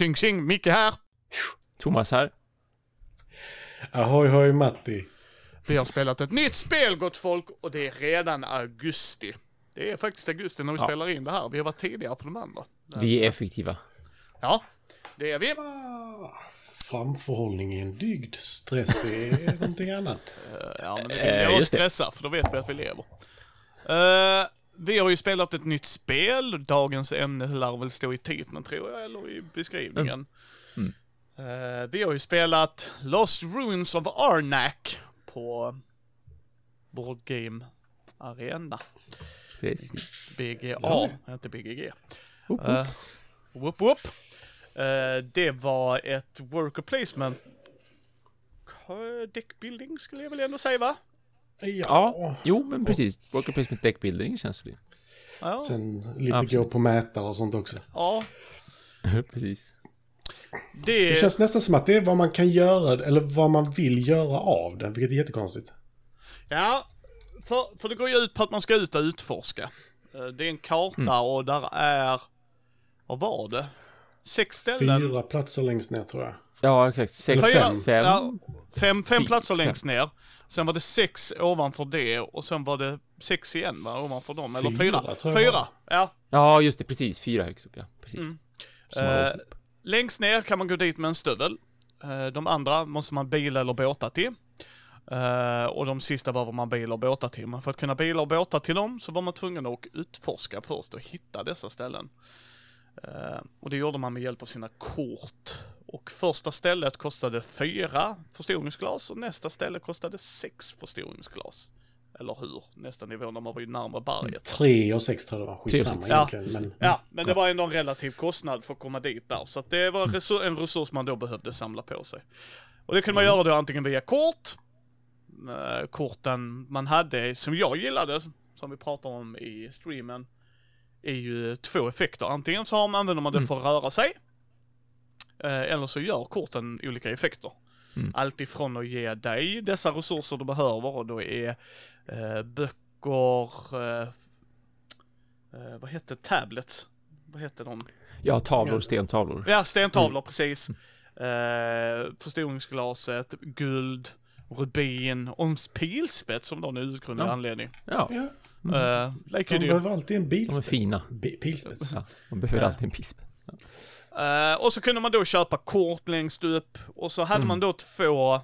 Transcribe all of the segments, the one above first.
Tjing tjing, Micke här. Thomas här. Ahoy hoj Matti. Vi har spelat ett nytt spel gott folk och det är redan augusti. Det är faktiskt augusti när vi Ja. spelar in det här. Vi har varit tidigare på de andra. Vi är effektiva. Ja, det är vi. Framförhållning är en dygd. Stress är någonting annat. Eh, Ja, men det jag just det. stressa för då vet vi att vi lever. Eh, vi har ju spelat ett nytt spel. Dagens ämne lär väl stå i titeln tror jag, eller i beskrivningen. Mm. Eh, vi har ju spelat Lost Ruins of Arnak på Board Game Arena. Precis. BGA, Ja. inte BGG. Woop, woop. Uh, whoop whoop. Eh, det var ett worker placement deckbuilding skulle jag väl ändå säga va? Ja, jo men precis. Worker placement deck building känns det Ja. Sen lite Absolut. gå på mätare och sånt också. ja. Precis. Det, Det känns nästan som att det är vad man kan göra, eller vad man vill göra av det, vilket är jättekonstigt. Ja, för, för det går ju ut på att man ska ut och utforska. Eh, Det är en karta Mm. och där är, vad var det? Sex ställen? Fyra platser längst ner tror jag. Ja, exakt. Sex, Fyra. fem. fem. Ja, fem, fem platser längst ner. Sen var det sex ovanför det och sen var det sex igen va, ovanför dem. Eller Fyra, fyra. Fyra, ja. Ja, just det. Precis. Fyra högst upp, ja. Precis. Mm. Eh, längst ner kan man gå dit med en stövel. Eh, de andra måste man bila eller båta till. Eh, och de sista behöver man bila och båta till. Men för att kunna bila och båta till dem så var man tvungen att utforska först och hitta dessa ställen. Eh, och det gjorde man med hjälp av sina kort. Och första stället kostade fyra förstoringsglas och nästa ställe kostade sex förstoringsglas. Eller hur? Nästa nivå när man var ju närmare berget. Tre och sex tror jag det var. Skitsamma. Ja. egentligen. Men, Ja, men det var ändå en relativ kostnad för att komma dit där. Så att det var resur- en resurs man då behövde samla på sig. Och det kunde man göra då antingen via kort, eh, korten man hade, som jag gillade, som vi pratar om i streamen, är ju två effekter. Antingen så har man, använder man det för att röra sig, eller så gör korten olika effekter. Mm. Allt ifrån att ge dig dessa resurser du behöver och då är eh, böcker, eh, eh, vad hette tablets? Vad hette de? Ja, tavlor, stentavlor. Ja, stentavlor precis. Eh, förstoringsglaset, guld, rubin och en pilspets som någon utgrundlig Ja. anledning. Ja, ja, Uh, de like do. behöver alltid en de är bilspets. fina. Bi- Pilspets. Ja, man behöver alltid en pisp. Eh, och så kunde man då köpa kort längst upp och så hade Mm. man då två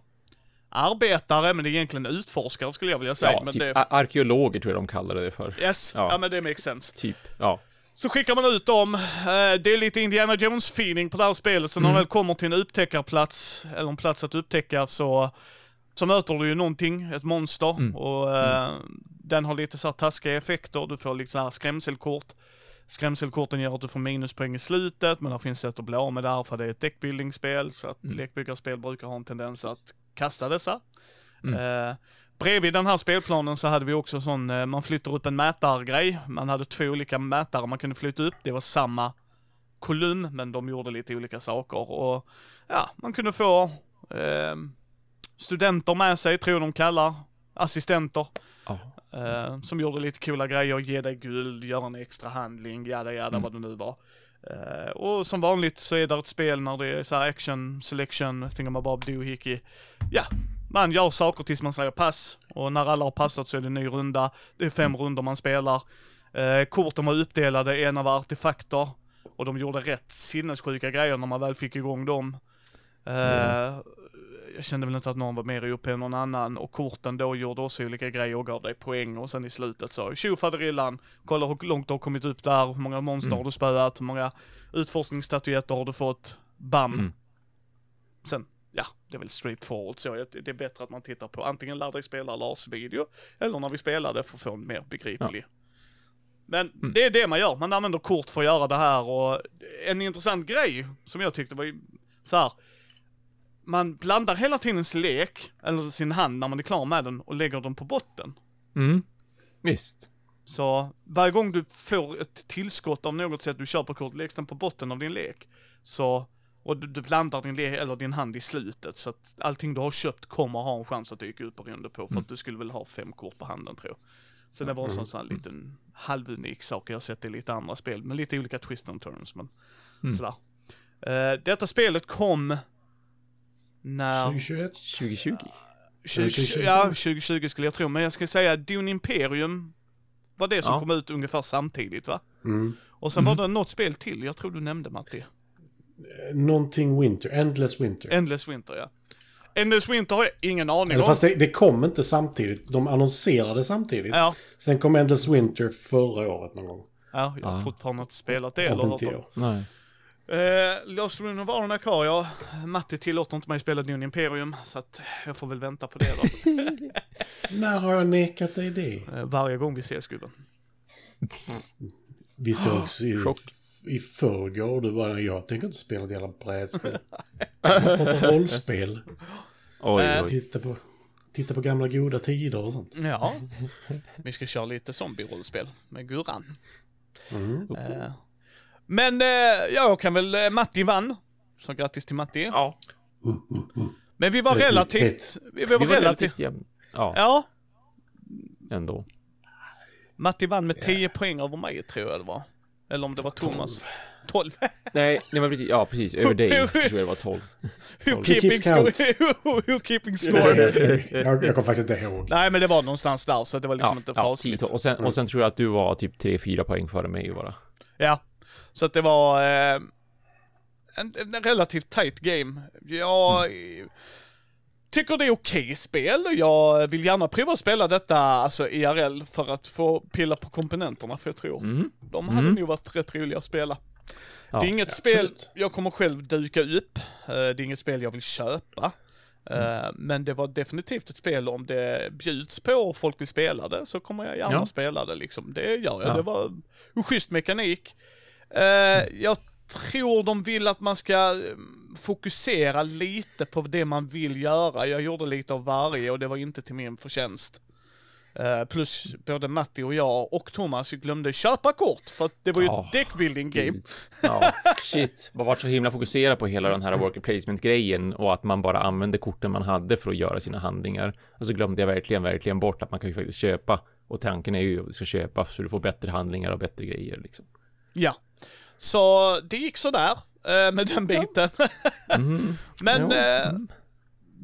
arbetare, men det är egentligen utforskare skulle jag vilja säga. Ja, men typ det, arkeologer tror jag de kallar det för. yes, ja. ja. men det makes sense. Typ, ja. Så skickar man ut dem, eh, det är lite Indiana Jones-feeling på det här spelet, så när Mm. man väl kommer till en upptäckarplats, eller en plats att upptäcka, så, så möter du ju någonting, ett monster, Mm. och eh, den har lite så här taskiga effekter, du får lite så här skrämselkort. Skrämselkorten gör att du får minuspoäng i slutet, men det finns sätt att bli av med det här för det är ett deckbuilding-spel, så att Mm. lekbyggarspel brukar ha en tendens att kasta dessa. Mm. Eh, bredvid den här spelplanen så hade vi också sån, eh, man flyttar upp en mätargrej. Man hade två olika mätare man kunde flytta upp. Det var samma kolumn, men de gjorde lite olika saker. Och ja, man kunde få eh, studenter med sig, tror de kallar, assistenter. ja. Eh, som gjorde lite coola grejer, ge dig guld, göra en extra handling, jada jada Mm. vad det nu var. Eh, och som vanligt så är det ett spel när det är så action, selection, thingamabob, doohickey. Ja, man gör saker tills man säger pass. Och när alla har passat så är det en ny runda. Det är fem runder man spelar. Eh, korten var uppdelade, en av artefakter. Och de gjorde rätt sinnessjuka grejer när man väl fick igång dem. Eh, Jag kände väl inte att någon var mer OP än någon annan och korten då gjorde också olika grejer och gav dig poäng och sen i slutet så tjo faderillan, kolla hur långt du har kommit upp där, hur många monster Mm. har du spöat, hur många utforskningsstatyetter har du fått, bam. Mm. Sen, ja, det är väl straight forward så, det är bättre att man tittar på antingen lär dig spela Lars video, eller när vi spelar det för att få en mer begriplig. Men Mm. det är det man gör, man använder kort för att göra det här och en intressant grej som jag tyckte var ju så här. Man blandar hela tiden sin lek, eller sin hand när man är klar med den och lägger den på botten. Mm. Visst. Så varje gång du får ett tillskott av något sätt, du köper kort, läggs den på botten av din lek. Så, och du, du blandar din, le- eller din hand i slutet, så att allting du har köpt kommer ha en chans att dyka upp beroende på, för att du skulle väl ha fem kort på handen tror jag. Så det var en sån, sån här liten halvunik sak jag har sett i lite andra spel, med lite olika twist and turns, men Mm. sådär. Eh, detta spelet kom när... 2021? 2020? 20, 2020. ja, 2020 skulle jag tro, men jag ska säga Dune Imperium var det som Ja. kom ut ungefär samtidigt va? Mm. Och sen var det något spel till, jag tror du nämnde Matti. Eh, Någonting Winter, Endless Winter. Endless Winter ja. Endless Winter har jag ingen aning Eller om. fast det, det kom inte samtidigt. De annonserade samtidigt. Ja, Sen kom Endless Winter förra året någon gång. ja, jag har Ja. fortfarande inte spelat det eller hört inte om. jag. Nej. Eh, Lost Ruin of Arna kvar ja. Matti tillåter inte mig spela Dune Imperium, så att jag får väl vänta på det då. När har jag nekat dig det? Eh, varje gång vi ses gubben. Vi sågs i, Chock. i förrgår du bara, jag tänker inte spela ett jävla brädspel. Jag rollspel. Oj, Eh, oj. Titta på, titta på gamla goda tider och sånt. Ja, vi ska köra lite zombie-rollspel med Gurran. Mm. Eh, men eh, jag kan väl, eh, Matti vann. Så grattis till Matti. Ja. Men vi var relativt, vi var, Vi var relativt, relativt jämn. Ja, ja. ändå. Matti vann med 10 poäng över mig tror jag det var. Eller om det var Thomas. 12. Nej, nej men precis, ja precis, över dig tror jag det var 12. Who keeping score? Who keeping score? jag, jag kommer faktiskt inte ihåg. Nej men det var någonstans där så det var liksom Ja, inte ja. 10, och, sen, och sen tror jag att du var typ 3-4 poäng före mig bara. Ja, så att det var eh, en, en relativt tight game. Jag eh, tycker det är okej spel. Jag vill gärna prova att spela detta alltså IRL för att få pilla på komponenterna för jag tror Mm. de hade Mm. nog varit rätt roliga att spela. Ja, det är inget absolut. spel jag kommer själv dyka upp. Eh, Det är inget spel jag vill köpa. Eh, Men det var definitivt ett spel om det bjuds på och folk vill spela det så kommer jag gärna Ja. spela det liksom. Det gör jag. Ja. Det var en schysst mekanik. Eh, Jag tror de vill att man ska eh, fokusera lite på det man vill göra. Jag gjorde lite av varje och det var inte till min förtjänst. Eh, plus både Matti och jag och Thomas glömde köpa kort för att det var ju Ja. ett deckbuilding game. Ja, shit. Man var så himla fokuserad på hela den här worker placement-grejen och att man bara använde korten man hade för att göra sina handlingar. Och så glömde jag verkligen, verkligen bort att man kan ju faktiskt köpa. Och tanken är ju att du ska köpa så du får bättre handlingar och bättre grejer liksom. Ja. Så det gick sådär eh, med den biten. Mm. Men Ja. eh,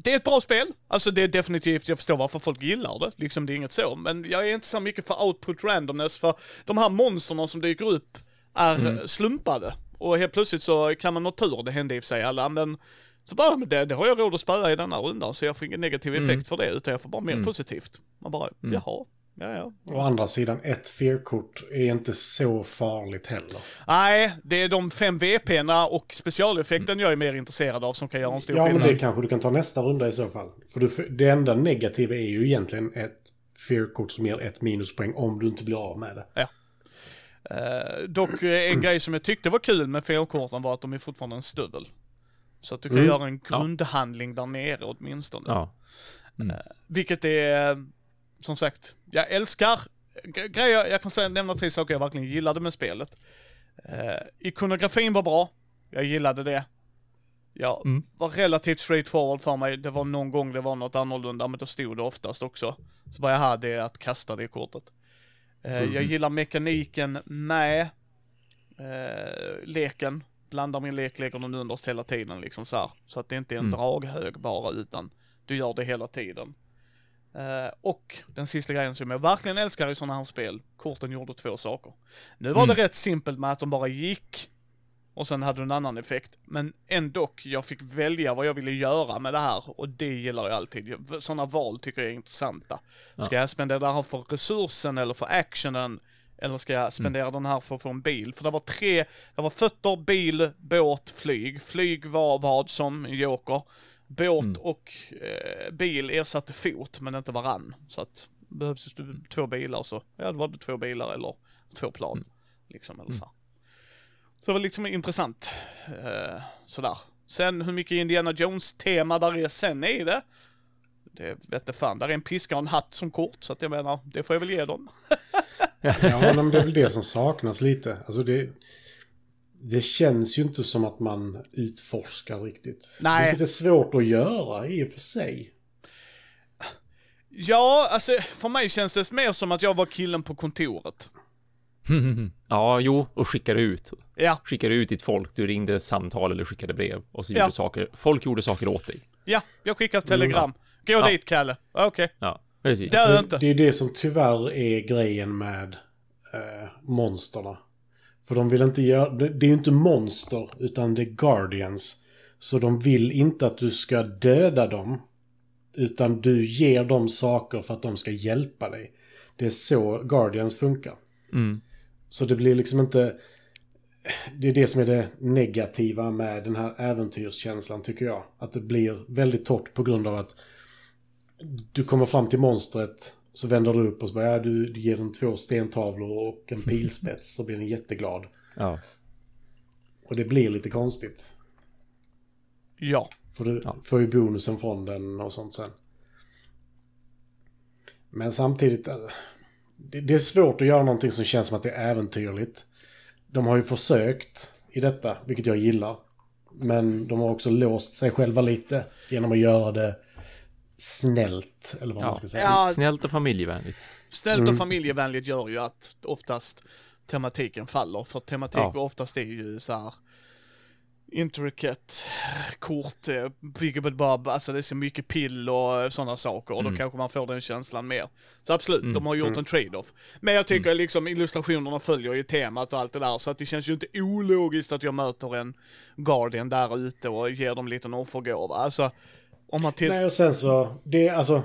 det är ett bra spel. Alltså det är definitivt, jag förstår varför folk gillar det. Liksom det är inget så. Men jag är inte så mycket för output randomness för de här monsterna som dyker upp är Mm. slumpade. Och helt plötsligt så kan man ha tur, det hände i och för sig alla, men så bara, men det, det har jag råd att spöa i denna rundan så jag får ingen negativ effekt Mm. för det utan jag får bara mer Mm. positivt. Man bara, Mm. jaha, ja ja. Å andra sidan, ett fear-kort är inte så farligt heller. Nej, det är de fem VP'na och specialeffekten jag är mer intresserad av som kan göra en stor Ja, men skillnad. det kanske du kan ta nästa runda i så fall. För du, det enda negativa är ju egentligen ett fear-kort som ger ett minuspoäng om du inte blir av med det. Eh, dock eh, en grej som jag tyckte var kul med felkorten var att de är fortfarande en stövel. Så att du kan Mm. göra en grundhandling där nere åtminstone. Ja. Vilket är, eh, som sagt, jag älskar grejer, jag kan säga, nämna tre saker jag verkligen gillade med spelet. Uh, ikonografin var bra, jag gillade det. Jag Mm. var relativt straightforward för mig, det var någon gång det var något annorlunda, men då stod det oftast också. Så bara, jaha, det är att kasta det kortet. Eh, Jag gillar mekaniken med eh, leken. Blandar min lek, lägger den underst hela tiden liksom så här. Så att det inte är en Mm. draghög bara, utan du gör det hela tiden. Eh, och den sista grejen som jag verkligen älskar i sådana här spel, korten gjorde två saker. Nu var Mm. det rätt simpelt med att de bara gick och sen hade du en annan effekt. Men ändå, jag fick välja vad jag ville göra med det här och det gillar jag alltid. Sådana val tycker jag är intressanta. Ska jag spendera det här för resursen eller för actionen? Eller ska jag spendera den här för att få en bil? För det var tre, det var fötter, bil, båt, flyg. Flyg var vad som joker. Båt och eh, bil ersatte fot, men inte varann. Så att behövs det två bilar så, ja då var det två bilar eller två plan. Liksom, eller så. Så det var liksom intressant. Eh, sådär. Sen hur mycket Indiana Jones-tema där är sen är det. Det vet fan, där är en piska och en hatt som kort, så att jag menar, det får jag väl ge dem. Ja, men det är väl det som saknas lite. Alltså det, det känns ju inte som att man utforskar riktigt. Nej. Vilket är svårt att göra i och för sig. Ja, alltså för mig känns det mer som att jag var killen på kontoret. ja, jo, och skickar ut. Ja, Skickar ut ditt folk. Du ringde samtal eller skickade brev. Och så Ja. gjorde saker. Folk gjorde saker åt dig. ja, jag skickar ett telegram. Gå Ja. dit Kalle. Okej, Ja, precis. dö Det, inte. det är det som tyvärr är grejen med eh, monsterna. För de vill inte göra... Det, är ju inte monster, utan det är Guardians. Så de vill inte att du ska döda dem. Utan du ger dem saker för att de ska hjälpa dig. Det är så Guardians funkar. Mm. Så det blir liksom inte... Det är det som är det negativa med den här äventyrskänslan tycker jag. Att det blir väldigt torrt på grund av att du kommer fram till monstret så vänder du upp och så bara, ja, du, du ger den två stentavlor och en pilspets så blir den jätteglad. Ja. Och det blir lite konstigt. Ja. För du Ja. får ju bonusen från den och sånt sen. Men samtidigt, eh, det, det är svårt att göra någonting som känns som att det är äventyrligt. De har ju försökt i detta, vilket jag gillar. Men de har också låst sig själva lite genom att göra det snällt, eller vad Ja. man ska säga. Ja, Snällt och familjevänligt. snällt Mm. och familjevänligt gör ju att oftast tematiken faller. För tematik Ja. oftast är ju så här intricate kort, eh, Bigger Bob, alltså det är så mycket pill och sådana saker och Mm. då kanske man får den känslan mer. Så absolut, Mm. de har gjort en trade-off. Men jag tycker liksom illustrationerna följer ju temat och allt det där så att det känns ju inte ologiskt att jag möter en Guardian där ute och ger dem lite offergåva. Alltså, om man till... Nej, och sen så, det är alltså,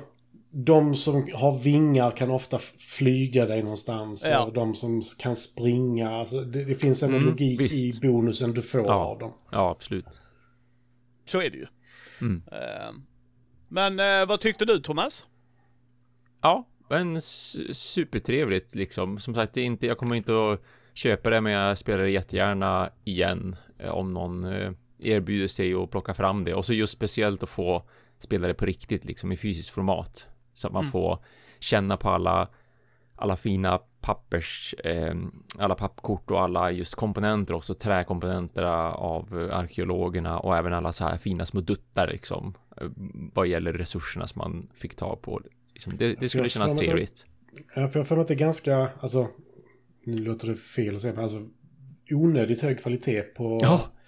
de som har vingar kan ofta flyga dig någonstans. Ja. Och de som kan springa, alltså det, det finns en Mm, logik visst. i bonusen du får Ja. av dem. Ja, absolut. Så är det ju. Mm. Ehm, Men eh, vad tyckte du Thomas? Ja, men supertrevligt liksom. Som sagt, det är inte, jag kommer inte att köpa det, men jag spelar det jättegärna igen eh, om någon eh, erbjuder sig att plocka fram det. Och så just speciellt att få spela det på riktigt, liksom i fysiskt format. Så att man Mm. får känna på alla, alla fina pappers, eh, alla pappkort och alla just komponenter också, träkomponenterna av arkeologerna och även alla så här fina små duttar liksom. eh, Vad gäller resurserna som man fick ta på. Liksom, det, det skulle kännas trevligt. Ja, för jag får att det är ganska, alltså, nu låter det fel att säga, men alltså onödigt hög kvalitet på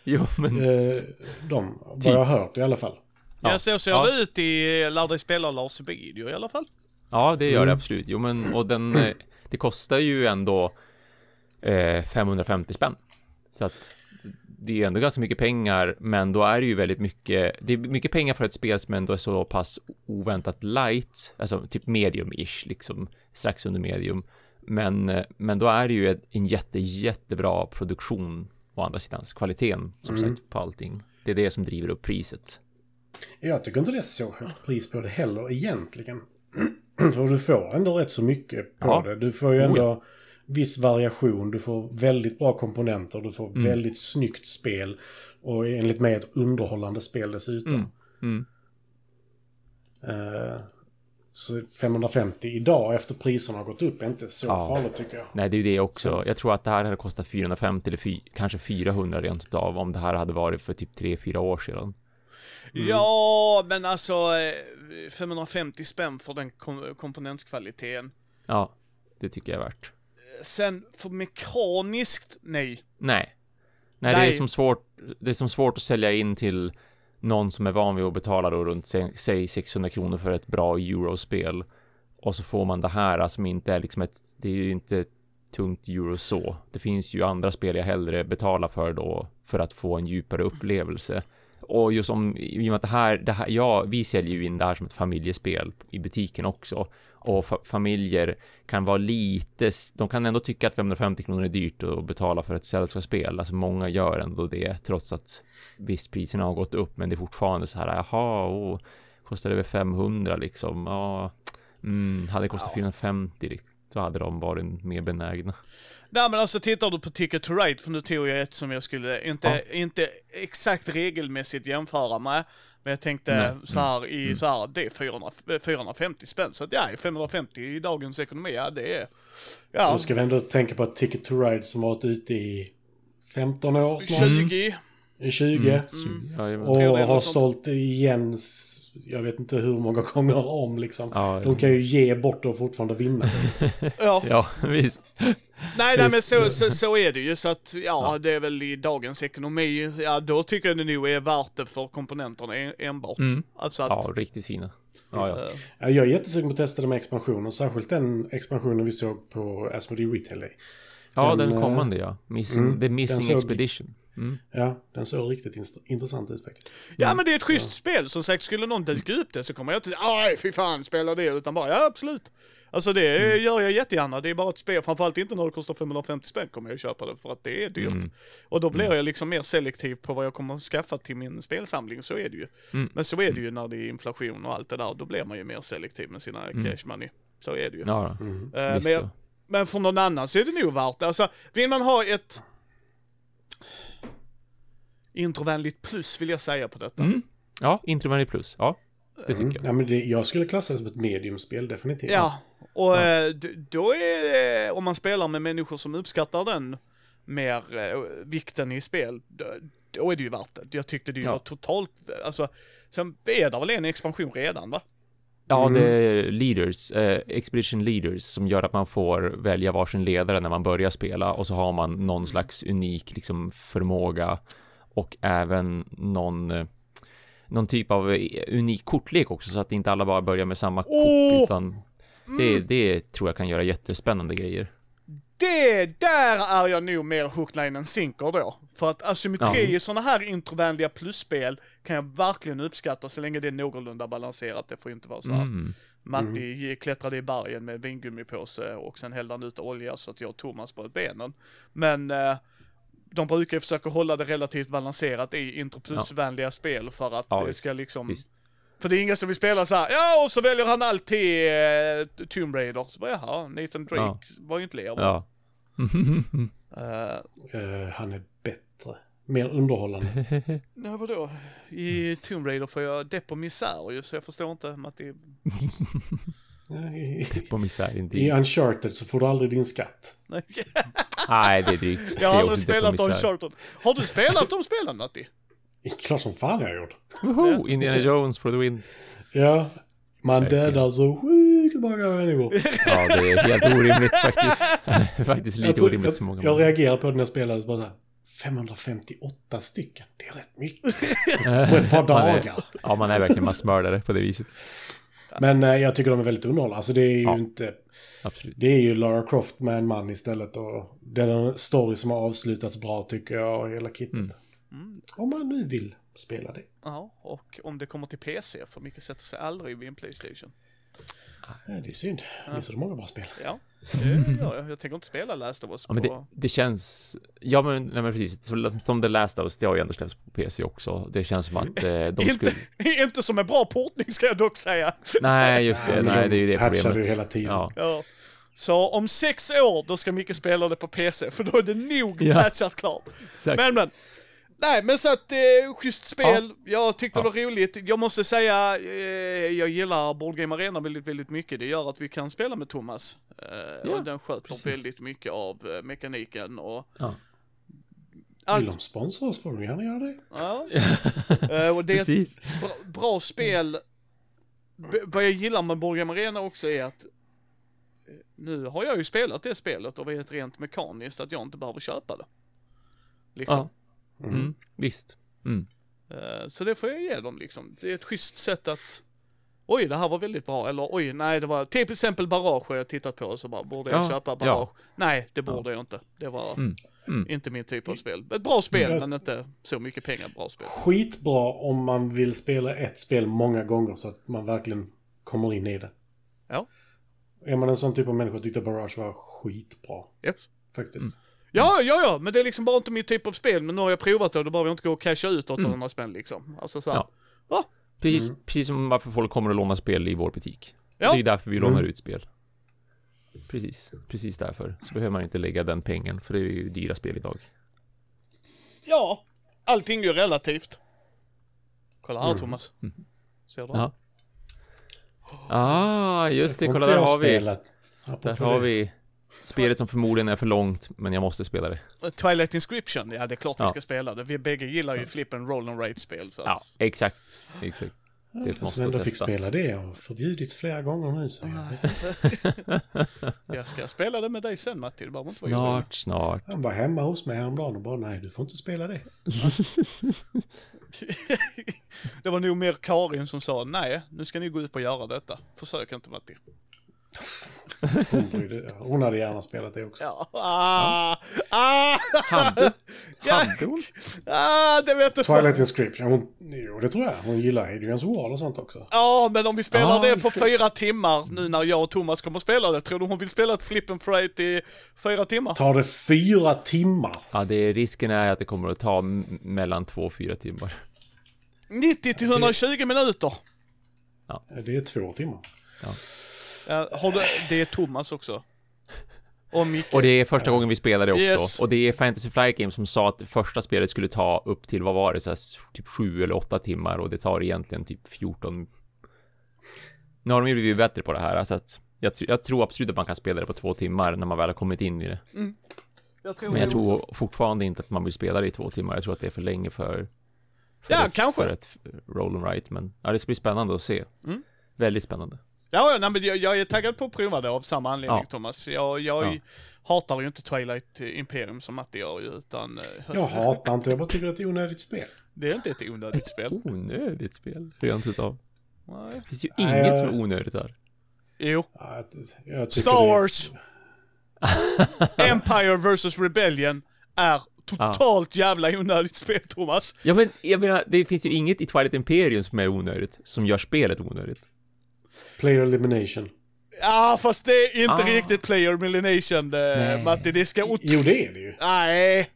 jo, men eh, dem. Vad Typ. jag har hört i alla fall. Ja, så ser Ja. det ut i Lär dig spela Lars video i alla fall. ja, det gör det Mm. absolut. Jo, men och den, eh, det kostar ju ändå eh, 550 spänn. Så att det är ju ändå ganska mycket pengar, men då är det ju väldigt mycket, det är mycket pengar för ett spel som ändå är så pass oväntat light, alltså typ medium-ish, liksom strax under medium. Men, eh, men då är det ju ett, en jätte, jättebra produktion å andra sidan, kvaliteten som Mm. sagt på allting. Det är det som driver upp priset. Jag tycker inte det är så högt pris på det heller egentligen. För du får ändå rätt så mycket på Ja. det. Du får ju Oh, ändå viss variation. Du får väldigt bra komponenter. Du får Mm. väldigt snyggt spel. Och enligt mig ett underhållande spel dessutom. Mm. Mm. Eh, så 550 idag efter priserna har gått upp är inte så Ja. farligt tycker jag. Nej, det är ju det också. Jag tror att det här hade kostat 450 eller kanske 400 rent utav om det här hade varit för typ 3-4 år sedan. Ja, men alltså eh, 550 spänn för den kom komponentskvaliteten. Ja, det tycker jag är värt. Sen för mekaniskt, nej. Nej. Nej, det är som svårt. Det är som svårt att sälja in till någon som är van vid att betala då runt sä- säg 600 kronor för ett bra eurospel. Och så får man det här som inte är liksom ett, det är ju inte ett tungt euro så. Det finns ju andra spel jag hellre betalar för då för att få en djupare upplevelse. Och just om, i och med att det här, det här, ja, vi säljer ju in det här som ett familjespel i butiken också. Och fa- familjer kan vara lite, de kan ändå tycka att 550 kronor är dyrt att betala för ett sällskapsspel. Alltså många gör ändå det, trots att visst priserna har gått upp, men det är fortfarande så här, jaha, oh, kostar det över 500 liksom, ja, mm, hade det kostat Ja. 450, liksom, då hade de varit mer benägna. Nej men alltså tittar du på Ticket to Ride, för nu tog jag ett som jag skulle inte, inte exakt regelmässigt jämföra med. Men jag tänkte Nej. så här i Mm. så här, det är 400, 450 spänn. Så att ja, 550 i dagens ekonomi, ja det är... Ja, Då ska vi ändå tänka på att Ticket to Ride som varit ute i 15 år snart. 20. 20. Mm. Mm. Jajamän. Och tror det är har sålt igen, jag vet inte hur många gånger om liksom. Ja, De kan ju ge bort och fortfarande vinna. Ja. ja, visst. Nej, nej men så, så, så är det ju. Så att, ja, det är väl i dagens ekonomi, ja då tycker jag det nog är värt det för komponenterna en- enbart. Mm. Alltså att, Ja, riktigt fina. Ja, ja. Ja, jag är jättesugen på att testa det med expansionen. Särskilt den expansionen vi såg på Asmodee Retail Day. ja Den, den eh, kommande ja. Missing, mm, The den Missing såg- Expedition. Mm. Ja, den såg riktigt intressant ut faktiskt. ja men det är ett schysst spel, som sagt skulle någon dyka upp det så kommer jag inte aj fy fan spela det, utan bara ja absolut. Alltså det Mm. gör jag jättegärna, det är bara ett spel, framförallt inte när det kostar 550 spänn kommer jag köpa det för att det är dyrt. Mm. Och då blir jag liksom mer selektiv på vad jag kommer att skaffa till min spelsamling, så är det ju. Mm. Men så är det ju när det är inflation och allt det där, då blir man ju mer selektiv med sina Mm. cash money. Så är det ju. Ja. Mm. Visst men, jag, men för någon annan så är det nog värt det. Alltså, vill man ha ett introvänligt plus vill jag säga på detta. Mm. Ja, Introvänlig plus. Ja, det tycker Mm. jag. Ja, men det, jag skulle klassa det som ett mediumspel, definitivt. Ja, och eh, d- då är det, om man spelar med människor som uppskattar den mer eh, vikten i spel, då, då är det ju värt det. Jag tyckte det Ja. var totalt, alltså, sen är det väl en expansion redan va? Ja, Mm. det är leaders, eh, expedition leaders som gör att man får välja varsin ledare när man börjar spela och så har man någon slags unik liksom förmåga och även någon eh, någon typ av eh, unik kortlek också så att inte alla bara börjar med samma! Mm. kort utan det, det tror jag kan göra jättespännande grejer. Det, där är jag nog mer hook, line and sinker då. För att asymmetri Ja. i sådana här introvänliga plusspel kan jag verkligen uppskatta så länge det är någorlunda balanserat. Det får inte vara så här. Mm. Matti klättrade i bergen med vingummipåse och sen hällde han ut olja så att jag och Thomas bröt benen. Men eh, de brukar ju försöka hålla det relativt balanserat i intro plus-vänliga spel för att Ja, det ska liksom... Visst. För det är ingen som vill spela så här, ja och så väljer han alltid eh, Tomb Raider. Så bara, jaha, Nathan Drake Ja. var ju inte lever. Ja. Eh, han är bättre. Mer underhållande. nej vadå? I Tomb Raider får jag depp och misär ju, så jag förstår inte Matti. I, På misär I inte. Uncharted så får du aldrig din skatt. Nej, det är drygt. jag har aldrig spelat. Uncharted. Har du spelat de spelen Matti? Klart som fan jag har gjort. Woho! Indiana Jones for the win. Ja, man dödar så sjukt många människor. Ja, det är helt orimligt faktiskt. faktiskt Jag, lite tror, orimligt så jag, många jag gånger. reagerade på det när jag spelade så bara så här, 558 stycken. Det är rätt mycket. På ett par Man är- dagar. Ja, man är verkligen massmördare på det viset. Men eh, jag tycker de är väldigt underhållande. Alltså det är ju Ja. inte... Absolut. Det är ju Lara Croft med en man istället och det är en story som har avslutats bra tycker jag och hela kittet. Mm. Mm. Om man nu vill spela det. Ja, och om det kommer till PC, för Micke sätter sig aldrig vid en Playstation. Ja, det är synd. Det är så många bra spel. Ja, det gör jag. Jag tänker inte spela Last of Us Ja, men det, på... det känns... Ja, men, nej, men precis. Som- Som The Last of Us, det har ju ändå släppts på PC också. Det känns som att eh, de inte, skulle... inte som en bra portning ska jag dock säga. Nej, just det. Nej, det är ju det problemet. du hela tiden. Ja. Ja. Så om sex år, då ska Micke spela det på PC, för då är det nog Ja. patchat klart. Exakt. Men men. Nej men så att, eh, schysst spel. Jag tyckte Ja. det var roligt. Jag måste säga, eh, jag gillar Board Game Arena väldigt, väldigt mycket. Det gör att vi kan spela med Thomas. Eh, Ja, och den sköter precis. väldigt mycket av eh, mekaniken och Ja. Vill allt. de sponsra oss får de gärna göra det. Ja. Eh, och det är ett Precis. bra, bra spel. B vad jag gillar med Board Game Arena också är att eh, nu har jag ju spelat det spelet och vet rent mekaniskt att jag inte behöver köpa det. Liksom. Ja. Mm. Visst. Mm. Eh, Så det får jag ge dem liksom. Det är ett schysst sätt att Oj, det här var väldigt bra. Eller oj, nej, det var till exempel Barrage har jag tittat på och så bara, borde jag Ja, köpa ja. Barrage? Nej, det borde jag inte. Det var Mm, mm. inte min typ av spel. Ett bra spel, Mm. men inte så mycket pengar bra spel. Skitbra om man vill spela ett spel många gånger så att man verkligen kommer in i det. Ja. Är man en sån typ av människa tyckte Barrage var skitbra. Yes. Faktiskt. Mm. Ja, ja, ja, men det är liksom bara inte min typ av spel. Men nu har jag provat det och då behöver jag inte gå och casha ut 800 Mm. spänn liksom. Alltså så här. Ja. Precis, Mm. precis som varför folk kommer och lånar spel i vår butik. Ja. Det är därför vi Mm. lånar ut spel. Precis, precis därför. Så behöver man inte lägga den pengen, för det är ju dyra spel idag. ja, allting är ju relativt. Kolla här Mm. Thomas. Ser du? Ja. Ah, just det, kolla där har vi. spelat. Där har vi Spelet som förmodligen är för långt, men jag måste spela det. Twilight Inscription, ja det är klart vi Ja. ska spela det. Vi bägge gillar ju flip and roll and rate-spel så Ja, att... exakt. Exakt. Det är ett Som måste ändå fick spela det och förbjudits flera gånger nu. Så. jag ska spela det med dig sen Matti, det behöver inte vara. Snart, snart. Han var hemma hos mig häromdagen och bara nej, du får inte spela det. Det var nog mer Karin som sa nej, nu ska ni gå ut och göra detta. Försök inte Matti. Hon, hade gärna spelat det också. Ja, ah, ah, Hade, hade hon? ah, det vet du fan. Twilight Inscription, hon, jo det tror jag. Hon gillar Adrians Wall och sånt också. Ja, men om vi spelar Ah, det på fyra timmar nu när jag och Thomas kommer att spela det, tror du hon vill spela ett flip and freight i fyra timmar? Tar det fyra timmar? Ja, det är, risken är att det kommer att ta mellan två och fyra timmar. 90 till 120 minuter. Det är två timmar. Ja, har du, det är Thomas också. Och. Och det är första gången vi spelar det också. Yes. Och det är Fantasy Flight Games som sa att det första spelet skulle ta upp till, vad var det, så här, typ sju eller åtta timmar och det tar egentligen typ 14. Nu har de ju blivit bättre på det här, så att jag, jag tror absolut att man kan spela det på två timmar när man väl har kommit in i det. jag tror Men jag tror fortfarande inte att man vill spela det i två timmar. Jag tror att det är för länge för, för, Ja, ett, kanske. för ett roll and write. Men ja, det ska bli spännande att se. Mm. Väldigt spännande. Ja, ja, nej, men jag, jag är taggad på att prova det av samma anledning Ja. Thomas. Jag, jag Ja. hatar ju inte Twilight Imperium som Matti gör ju, utan... eh, Jag hatar inte det, jag bara tycker att det är onödigt spel. Det är inte ett onödigt spel. Onödigt spel, rent utav. Nej. Det finns ju Nej, inget jag- som är onödigt där. Jo. Ja, Star det- Wars! Empire vs Rebellion är totalt jävla onödigt spel, Thomas. Ja men, jag menar, det finns ju inget i Twilight Imperium som är onödigt, som gör spelet onödigt. Player Elimination. Ja, fast det är inte Ah. riktigt player elimination, eh, Nej. Matti. Det ska... Jo, det är det ju. Nej.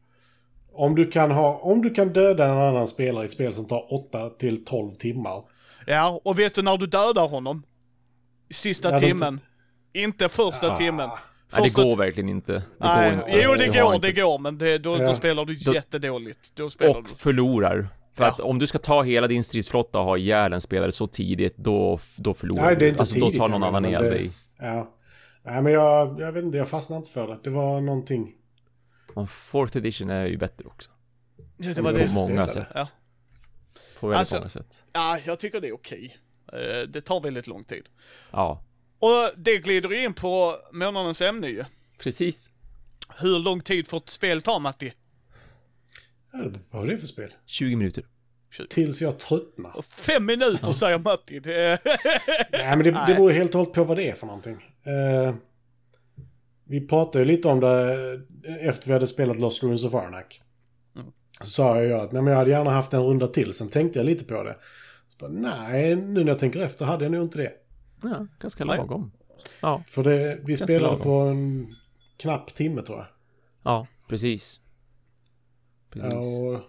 Om du kan, ha, om du kan döda en annan spelare i ett spel som tar 8 till 12 timmar. Ja, och vet du när du dödar honom? I sista Ja, de- timmen. Inte första Ah. timmen. Nej, det Första går verkligen inte. Det Nej, går inte. jo det går, det går, men det, då, då Ja. spelar du Då- jättedåligt. Då spelar Och du... förlorar. För Ja. att om du ska ta hela din stridsflotta och ha ihjäl en spelare så tidigt, då, då förlorar Nej, det är du. inte Alltså då tidigt, tar någon annan ihjäl dig. Ja. Nej, men jag, jag vet inte, jag fastnade inte för det. Det var någonting. Men fourth edition är ju bättre också. Ja, det var På det. många spelade. sätt. Ja. På väldigt Alltså- många sätt. Ja, jag tycker det är okej. Eh, Det tar väldigt lång tid. Ja, Och det glider ju in på månadens ämne ju. precis. Hur lång tid får ett spel ta, Matti? Ja, vad var det för spel? 20 minuter. Tills jag tröttnar. Fem minuter säger Matti. Det. Nej, men det, det beror helt och hållet på vad det är för någonting. Eh, vi pratade ju lite om det eh, efter vi hade spelat Lost Ruins of Arnak. Mm. Så sa jag ju att nej, men jag hade gärna haft en runda till. Sen tänkte jag lite på det. Så bara, nej, nu när jag tänker efter hade jag nog inte det. Ja, ganska lagom. Ja, För det, vi Ganska spelade lagom. på en knapp timme tror jag. ja, precis. Precis. Ja, och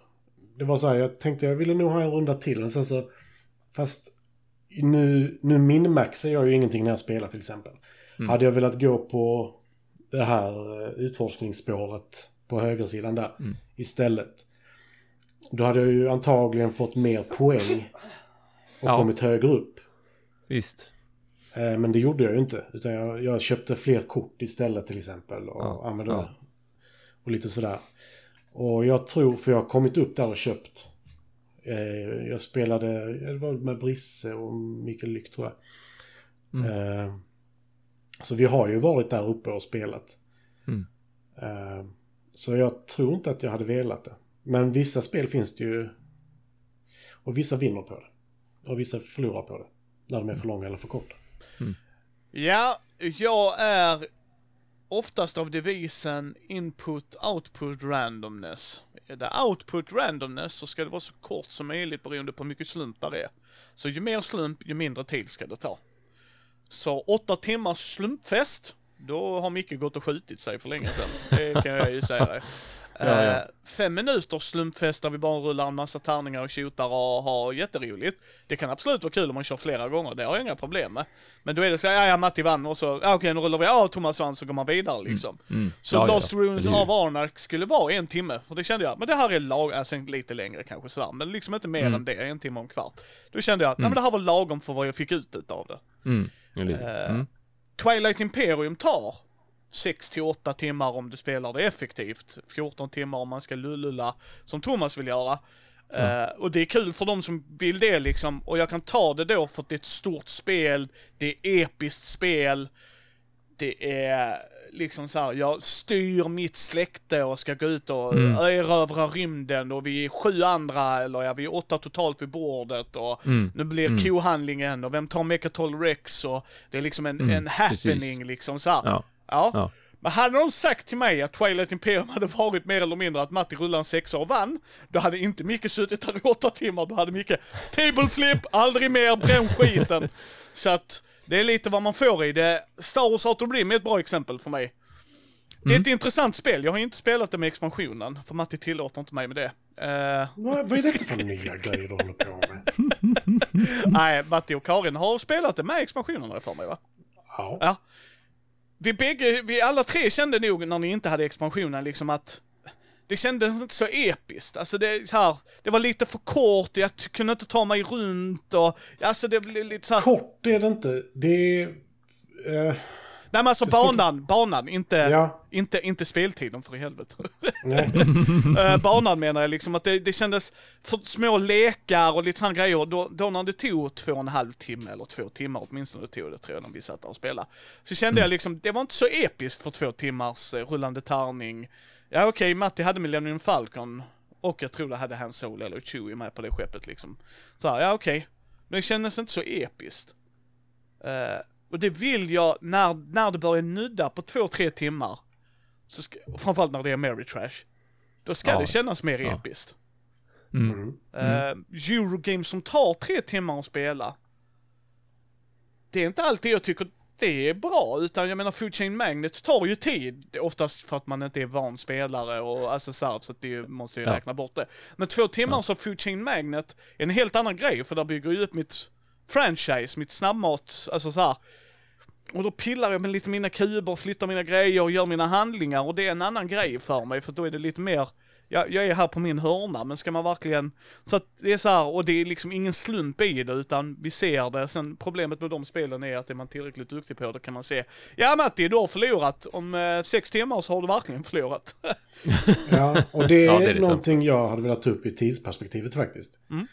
det var så här, jag tänkte jag ville nog ha en runda till. Men sen så, fast nu, nu minmaxar jag ju ingenting när jag spelar till exempel. Mm. Hade jag velat gå på det här eh, utforskningsspåret på högersidan där Mm. istället. Då hade jag ju antagligen fått mer poäng och Ja. kommit högre upp. Visst. Eh, Men det gjorde jag ju inte. Utan jag, jag köpte fler kort istället till exempel. Och Ja, använde ja. Och lite sådär. Och jag tror, för jag har kommit upp där och köpt. Eh, jag spelade, det var med Brisse och Mikael Lyck tror jag. Mm. Eh, så vi har ju varit där uppe och spelat. Mm. Eh, så jag tror inte att jag hade velat det. Men vissa spel finns det ju. Och vissa vinner på det. Och vissa förlorar på det. När de är för långa eller för korta. Ja, jag är oftast av devisen input output randomness. Är det output randomness så ska det vara så kort som möjligt beroende på hur mycket slumpar det är. Så ju mer slump, ju mindre tid ska det ta. Så åtta timmars slumpfest, då har Micke gått och skjutit sig för länge sedan. Det kan jag ju säga dig. Ja, ja. Eh, fem minuters slumpfest där vi bara rullar en massa tärningar och tjotar och har jätteroligt. Det kan absolut vara kul om man kör flera gånger, det har jag inga problem med. Men då är det så ja, ja Matti vann och så, ja okej nu rullar vi, ja Thomas vann så går man vidare liksom. Mm. Så Ja, ja, Lost eller hur? av Arnak skulle vara en timme, och det kände jag, men det här är lag, alltså lite längre kanske sådär, men liksom inte mer Mm. än det, en timme och en kvart. Då kände jag, nej men det här var lagom för vad jag fick ut utav det. Mm. Mm. Twilight Imperium tar 6 till 8 timmar om du spelar det effektivt. 14 timmar om man ska lullulla, som Thomas vill göra. Eh, och det är kul för de som vill det liksom, och jag kan ta det då för att det är ett stort spel, det är episkt spel, det är liksom så här, jag styr mitt släkte och ska gå ut och Mm. erövra rymden och vi är sju andra, eller ja, vi är åtta totalt vid bordet och Mm. nu blir Mm. kohandlingen och vem tar Mechatol Rex och det är liksom en, Mm, en happening liksom så här. Ja. Ja. Ja. Men hade de sagt till mig att Twilight Imperium hade varit mer eller mindre att Matti rullade en sexa och vann, då hade inte Micke suttit där i åtta timmar, då hade Micke table flip, aldrig mer, bränn skiten. Så att det är lite vad man får i det. Star Wars Outer Rim är ett bra exempel för mig. Det är ett intressant spel, jag har inte spelat det med expansionen, för Matti tillåter inte mig med det. Eh, Vad, vad är detta för nya grejer du håller på med? nej, Matti och Karin har spelat det med expansionen har jag för mig va? Ja. Ja. Vi bägge, vi alla tre kände nog när ni inte hade expansionen liksom att det kändes inte så episkt. Alltså det, så här, det var lite för kort, jag kunde inte ta mig runt och, alltså det blev lite så här. Kort är det inte. Det är... Eh, Nej men alltså Det banan, banan, inte, ja, inte, inte speltiden för i helvete. Eh, banan menar jag liksom att det, det kändes för små lekar och lite sådana grejer. Då, då när det tog två och en halv timme, eller två timmar åtminstone tog det tror jag när vi satt där och spelade. Så kände jag liksom, det var inte så episkt för två timmars eh, rullande tärning. Ja okej, Matti hade Millennium Falcon och jag tror det hade Han Solo eller Chewie med på det skeppet liksom. Så här, ja okej. Men det kändes inte så episkt. Eh, och det vill jag, när, när det börjar nudda på två, tre timmar, så ska, framförallt när det är Mary Trash, då ska Ja. det kännas mer Ja. episkt. Mm. Mm. Uh, Eurogames som tar tre timmar att spela, det är inte alltid jag tycker det är bra, utan jag menar Food Chain Magnet tar ju tid, oftast för att man inte är van spelare och alltså så, här, så att det måste ju Ja. räkna bort det. Men två timmar Ja. som Food Chain Magnet är en helt annan grej, för där bygger jag upp mitt franchise, mitt snabbmat, alltså så här. Och då pillar jag med lite mina kuber, flyttar mina grejer och gör mina handlingar och det är en annan grej för mig för då är det lite mer, jag, jag är här på min hörna men ska man verkligen, så att det är så här, och det är liksom ingen slump i det utan vi ser det. Sen problemet med de spelen är att är man tillräckligt duktig på det kan man se, ja Matti du har förlorat, om eh, sex timmar så har du verkligen förlorat. Ja, och det är, Ja, det är det någonting jag hade velat ta upp i tidsperspektivet faktiskt. Mm.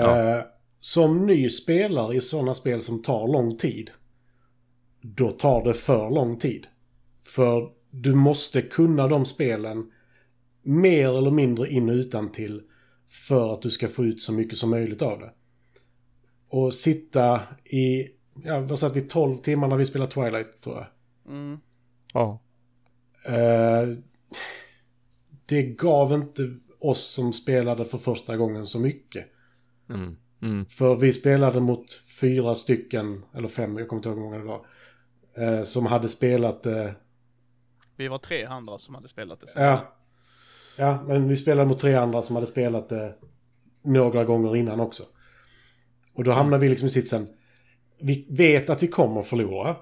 Eh, som ny spelare i sådana spel som tar lång tid, då tar det för lång tid. För du måste kunna de spelen mer eller mindre in och utan till för att du ska få ut så mycket som möjligt av det. Och sitta i, ja vad satt vi, 12 timmar när vi spelade Twilight tror jag. Mm. Ja. Eh, det gav inte oss som spelade för första gången så mycket. Mm. Mm. För vi spelade mot fyra stycken, eller fem, jag kommer inte ihåg hur många det var. Eh, som hade spelat eh, Vi var tre andra som hade spelat det sen. Ja. Ja, men vi spelade mot tre andra som hade spelat det några gånger innan också. Och då hamnar vi liksom i sitsen. Vi vet att vi kommer förlora.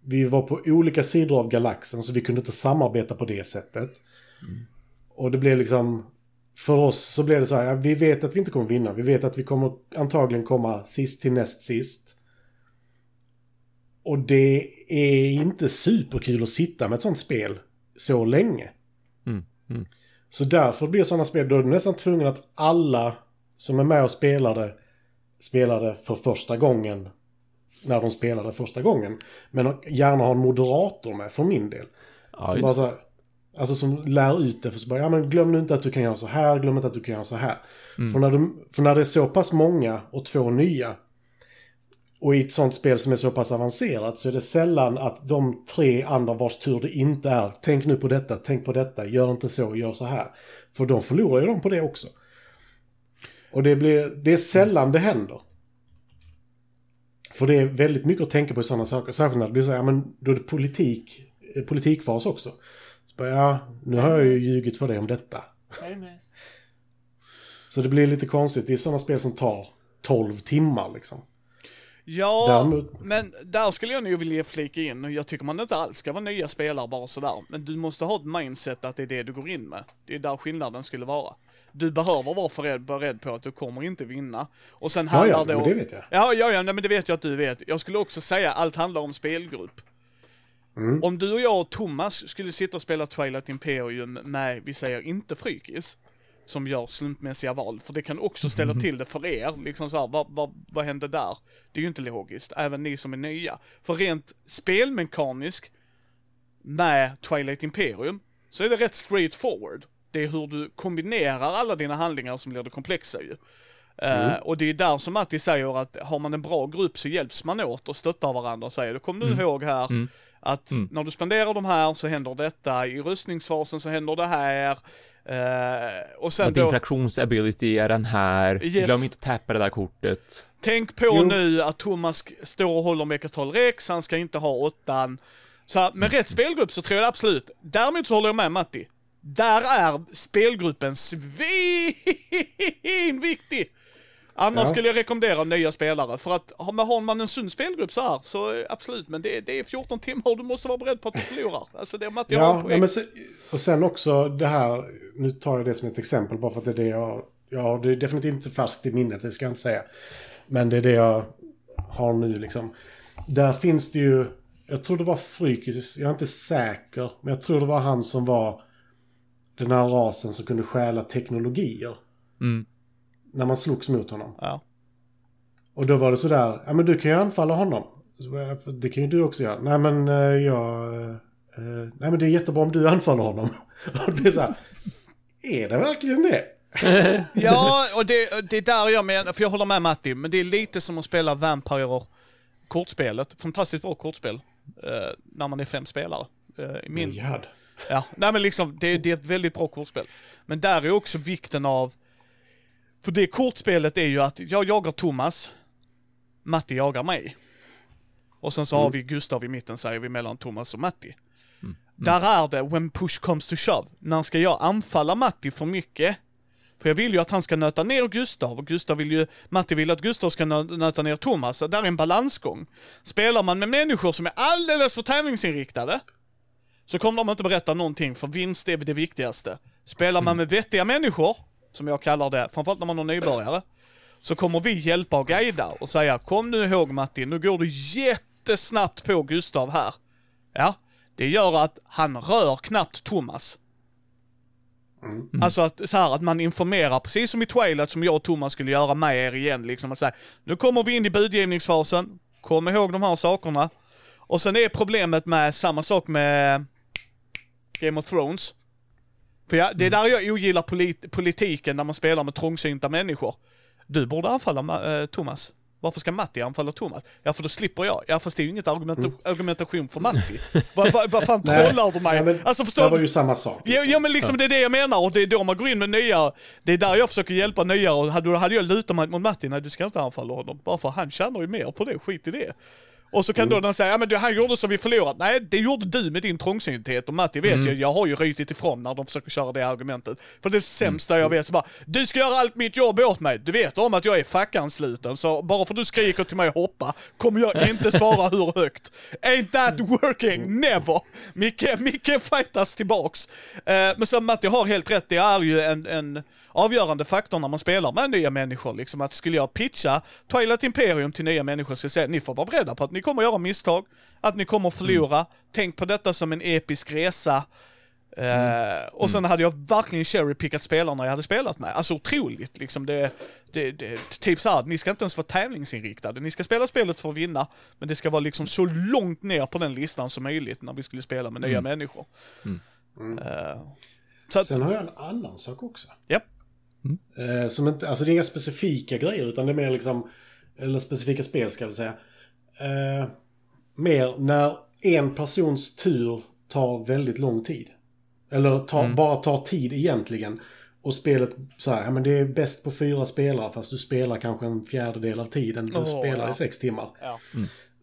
Vi var på olika sidor av galaxen så vi kunde inte samarbeta på det sättet. Och det blev liksom... För oss så blev det så här, vi vet att vi inte kommer vinna. Vi vet att vi kommer antagligen komma sist till näst sist. Och det är inte superkul att sitta med ett sånt spel så länge. Mm. Mm. Så därför blir sådana spel, då är du nästan tvungen att alla som är med och spelar det för första gången när de spelade första gången. Men gärna ha en moderator med för min del. Ja, som bara så här, alltså som lär ut det för så bara, ja men glöm nu inte att du kan göra så här, glöm inte att du kan göra så här. Mm. För, när de, för när det är så pass många och två nya och i ett sånt spel som är så pass avancerat så är det sällan att de tre andra vars tur det inte är, tänk nu på detta, tänk på detta, gör inte så, gör så här. För de förlorar ju de på det också. Och det, blir, det är sällan det händer. För det är väldigt mycket att tänka på i sådana saker. Särskilt när det blir så ja, men då är det politik, politikfas också. Så bara, ja, nu har jag ju ljugit för dig om detta. Så det blir lite konstigt. Det är sådana spel som tar 12 timmar liksom. Ja, Däremot- men där skulle jag nog vilja flika in, jag tycker man inte alls ska vara nya spelare bara sådär, men du måste ha ett mindset att det är det du går in med. Det är där skillnaden skulle vara. Du behöver vara förred, beredd på att du kommer inte vinna. Och sen Ja, handlar ja, det men om... det vet jag. Ja, ja, ja, nej, men det vet jag att du vet. Jag skulle också säga allt handlar om spelgrupp. Mm. Om du och jag och Thomas skulle sitta och spela Twilight Imperium med, vi säger inte Frykis, som gör slumpmässiga val, för det kan också ställa till det för er. Liksom så här, vad, vad, vad hände där? Det är ju inte logiskt, även ni som är nya. För rent spelmekaniskt med Twilight Imperium så är det rätt straight forward. Det är hur du kombinerar alla dina handlingar som blir det komplexa ju. Eh, och det är där som Matti säger att har man en bra grupp så hjälps man åt och stöttar varandra och säger, kom nu ihåg här Mm. att när du spenderar de här så händer detta, i rustningsfasen så händer det här. Eh, och sen Att din då, fraktionsability är den här. Yes. Glöm inte att tappa det där kortet. tänk på Jo. nu att Thomas står och håller Mekatal Rex, han ska inte ha åttan. Så här, med rätt spelgrupp så tror jag absolut. Däremot så håller jag med Matti. Där är spelgruppen svinviktig! Annars Ja. skulle jag rekommendera nya spelare, för att har man- har man en sund spelgrupp så här, så eh, absolut, men det, det är 14 timmar och du måste vara beredd på att du förlorar. Alltså det är en Ja, men sen, och sen också det här, nu tar jag det som ett exempel bara för att det är det jag, ja det är definitivt inte färskt i minnet, det ska jag inte säga. Men det är det jag har nu liksom. Där finns det ju, jag tror det var Frykis, jag är inte säker, men jag tror det var han som var den här rasen som kunde stjäla teknologier. Mm. När man slogs mot honom. Ja. Och då var det sådär, ja men du kan ju anfalla honom. Så bara, "Ja, för Det kan ju du också göra. Nej men eh, jag... eh, nej men det är jättebra om du anfaller honom. Och det är så här, är det verkligen det? Ja, och det, det är där jag menar, för jag håller med Matti, men det är lite som att spela Vampire kortspelet. Fantastiskt bra kortspel. eh, när man är fem spelare. Eh, Min... Jad. ja, nej men liksom, det, det är ett väldigt bra kortspel. Men där är också vikten av, för det kortspelet är ju att jag jagar Thomas, Matti jagar mig. Och sen så har vi Gustav i mitten säger vi mellan Thomas och Matti. Där är det, when push comes to shove, när ska jag anfalla Matti för mycket? För jag vill ju att han ska nöta ner Gustav och Gustav vill ju, Matti vill att Gustav ska nö- nöta ner Thomas. Så där är en balansgång. Spelar man med människor som är alldeles för tävlingsinriktade så kommer de inte berätta någonting för vinst är det viktigaste. Spelar man med vettiga människor, som jag kallar det, framförallt när man är nybörjare, så kommer vi hjälpa och guida och säga kom nu ihåg Matti, nu går du jättesnabbt på Gustav här. Ja, det gör att han rör knappt Thomas. Alltså att, så här, att man informerar, precis som i Twilight som jag och Thomas skulle göra med er igen. Liksom att säga, nu kommer vi in i budgivningsfasen, kom ihåg de här sakerna. Och sen är problemet med samma sak med Game of Thrones. För jag, det är där jag ogillar polit, politiken när man spelar med trångsynta människor. Du borde anfalla eh, Thomas. Varför ska Matti anfalla Thomas? Ja, för då slipper jag. Ja, fast det är ju inget argument, argumentation för Matti. Vad va, vad fan Nej. trollar du mig? Ja, men alltså Det förstår var du? ju samma sak. Ja, ja men liksom det är det jag menar och det är då man går in med nya. Det är där jag försöker hjälpa nya och hade, då hade jag lutat mig mot Matti, nej du ska inte anfalla honom. Bara för han tjänar ju mer på det, skit i det. Och så kan då den säga, ja men du, han gjorde så vi förlorat. Nej, det gjorde du med din trångsynthet och Matti vet ju, jag har ju rytit ifrån när de försöker köra det argumentet. För det sämsta jag vet så bara, du ska göra allt mitt jobb åt mig. Du vet om att jag är fackansluten, så bara för du skriker till mig hoppa, kommer jag inte svara hur högt. Ain't that working? Never! Micke, Micke fightas tillbaks. Eh, men så Matti har helt rätt, det är ju en, en avgörande faktor när man spelar med nya människor. Liksom att skulle jag pitcha Twilight Imperium till nya människor så säga ni får vara beredda på att ni kommer göra misstag, att ni kommer förlora. Tänk på detta som en episk resa. Eh, och sen hade jag verkligen cherrypickat spelarna jag hade spelat med. Alltså otroligt liksom. Det, det, det, typ såhär, ni ska inte ens vara tävlingsinriktade. Ni ska spela spelet för att vinna, men det ska vara liksom så långt ner på den listan som möjligt när vi skulle spela med nya människor. Eh, så att, Sen har jag en annan sak också. ja. Eh, som inte, alltså det är inga specifika grejer utan det är mer liksom, eller specifika spel ska vi säga. Eh, mer när en persons tur tar väldigt lång tid. Eller tar, bara tar tid egentligen. Och spelet så här, ja men det är bäst på fyra spelare fast du spelar kanske en fjärdedel av tiden. Du Åh, spelar ja. i sex timmar. Ja.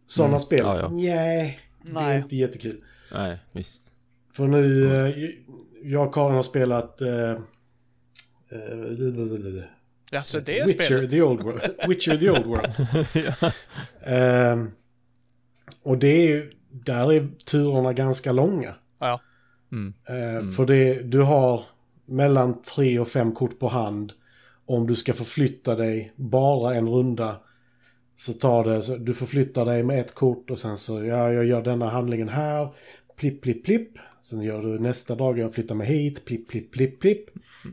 Sådana spel, Ja, ja. nej, det är inte jättekul. Nej, visst. För nu, eh, jag och Karin har spelat... Eh, eh, Ja, så det är Witcher spelet. the Old World. Witcher the Old World. Ehm, och det är ju, där är turerna ganska långa. Ja. Mm. Eh, För det, du har mellan tre och fem kort på hand. Om du ska förflytta dig bara en runda Så tar det, så du förflyttar dig med ett kort och sen så, ja, jag gör denna handlingen här. Plipp, plipp, plipp. Sen gör du nästa dag, jag flyttar mig hit, plipp, plipp, plipp, plipp.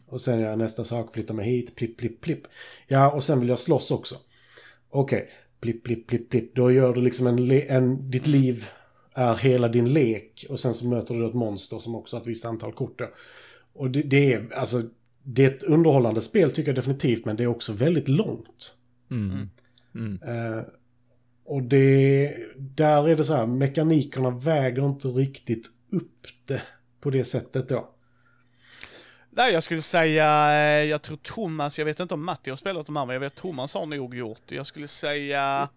Och sen gör jag nästa sak, flyttar mig hit, plipp, plipp, plipp. Ja, och sen vill jag slåss också. Okej, plipp, plipp, plipp, plipp. Då gör du liksom en, en, ditt liv är hela din lek. Och sen så möter du ett monster som också har ett visst antal kort. då. Och det, det är, alltså, det är ett underhållande spel tycker jag definitivt, men det är också väldigt långt. Mm. Mm. Eh, och det, där är det så här, mekanikerna väger inte riktigt upp det på det sättet då. Nej, jag skulle säga, eh, jag tror Thomas, jag vet inte om Matti har spelat de här, men jag vet Thomas har nog gjort det. Jag skulle säga,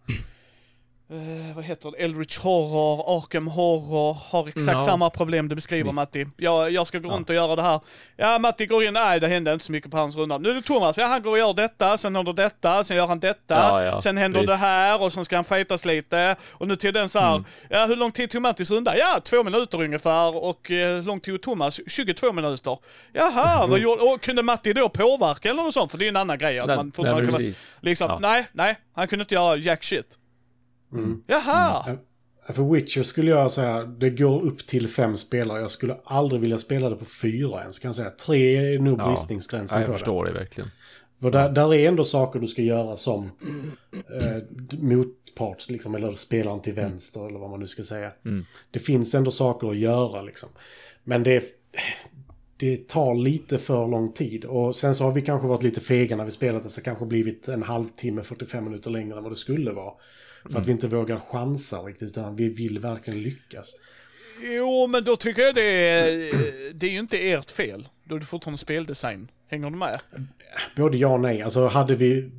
eh, vad heter det, Eldritch Horror, Arkham Horror, har exakt Ja. samma problem du beskriver Matti. Jag, jag ska gå runt och göra det här. Ja, Matti går in, nej det hände inte så mycket på hans runda. Nu är det Thomas, ja han går och gör detta, sen händer detta, sen gör han detta, Ja, ja, sen händer visst. det här och sen ska han fightas lite. Och nu till den så här, Mm. ja hur lång tid tog Mattis runda? Ja, två minuter ungefär och eh, hur lång tog Thomas? 22 minuter. Jaha, vad gjorde, och kunde Matti då påverka eller något sånt? För det är en annan grej att Nej, man fortfarande nej, kan liksom, Ja. nej, nej, han kunde inte göra jack shit. Mm. Jaha! Eh, För Witcher skulle jag säga, det går upp till fem spelare. Jag skulle aldrig vilja spela det på fyra ens kan jag säga. Tre är nog Ja. bristningsgränsen Ja, jag på det. förstår det verkligen. För där, där är ändå saker du ska göra som eh, motparts, liksom, eller spelaren till vänster eller vad man nu ska säga. Mm. Det finns ändå saker att göra liksom. Men det, det tar lite för lång tid. Och sen så har vi kanske varit lite fega när vi spelat det, så kanske blivit en halvtimme, 45 minuter längre än vad det skulle vara. För att vi inte vågar chansa riktigt, utan vi vill verkligen lyckas. Jo, men då tycker jag det är, det är ju inte ert fel. Då är det fortfarande speldesign. Hänger du med? Både ja och nej. Alltså hade vi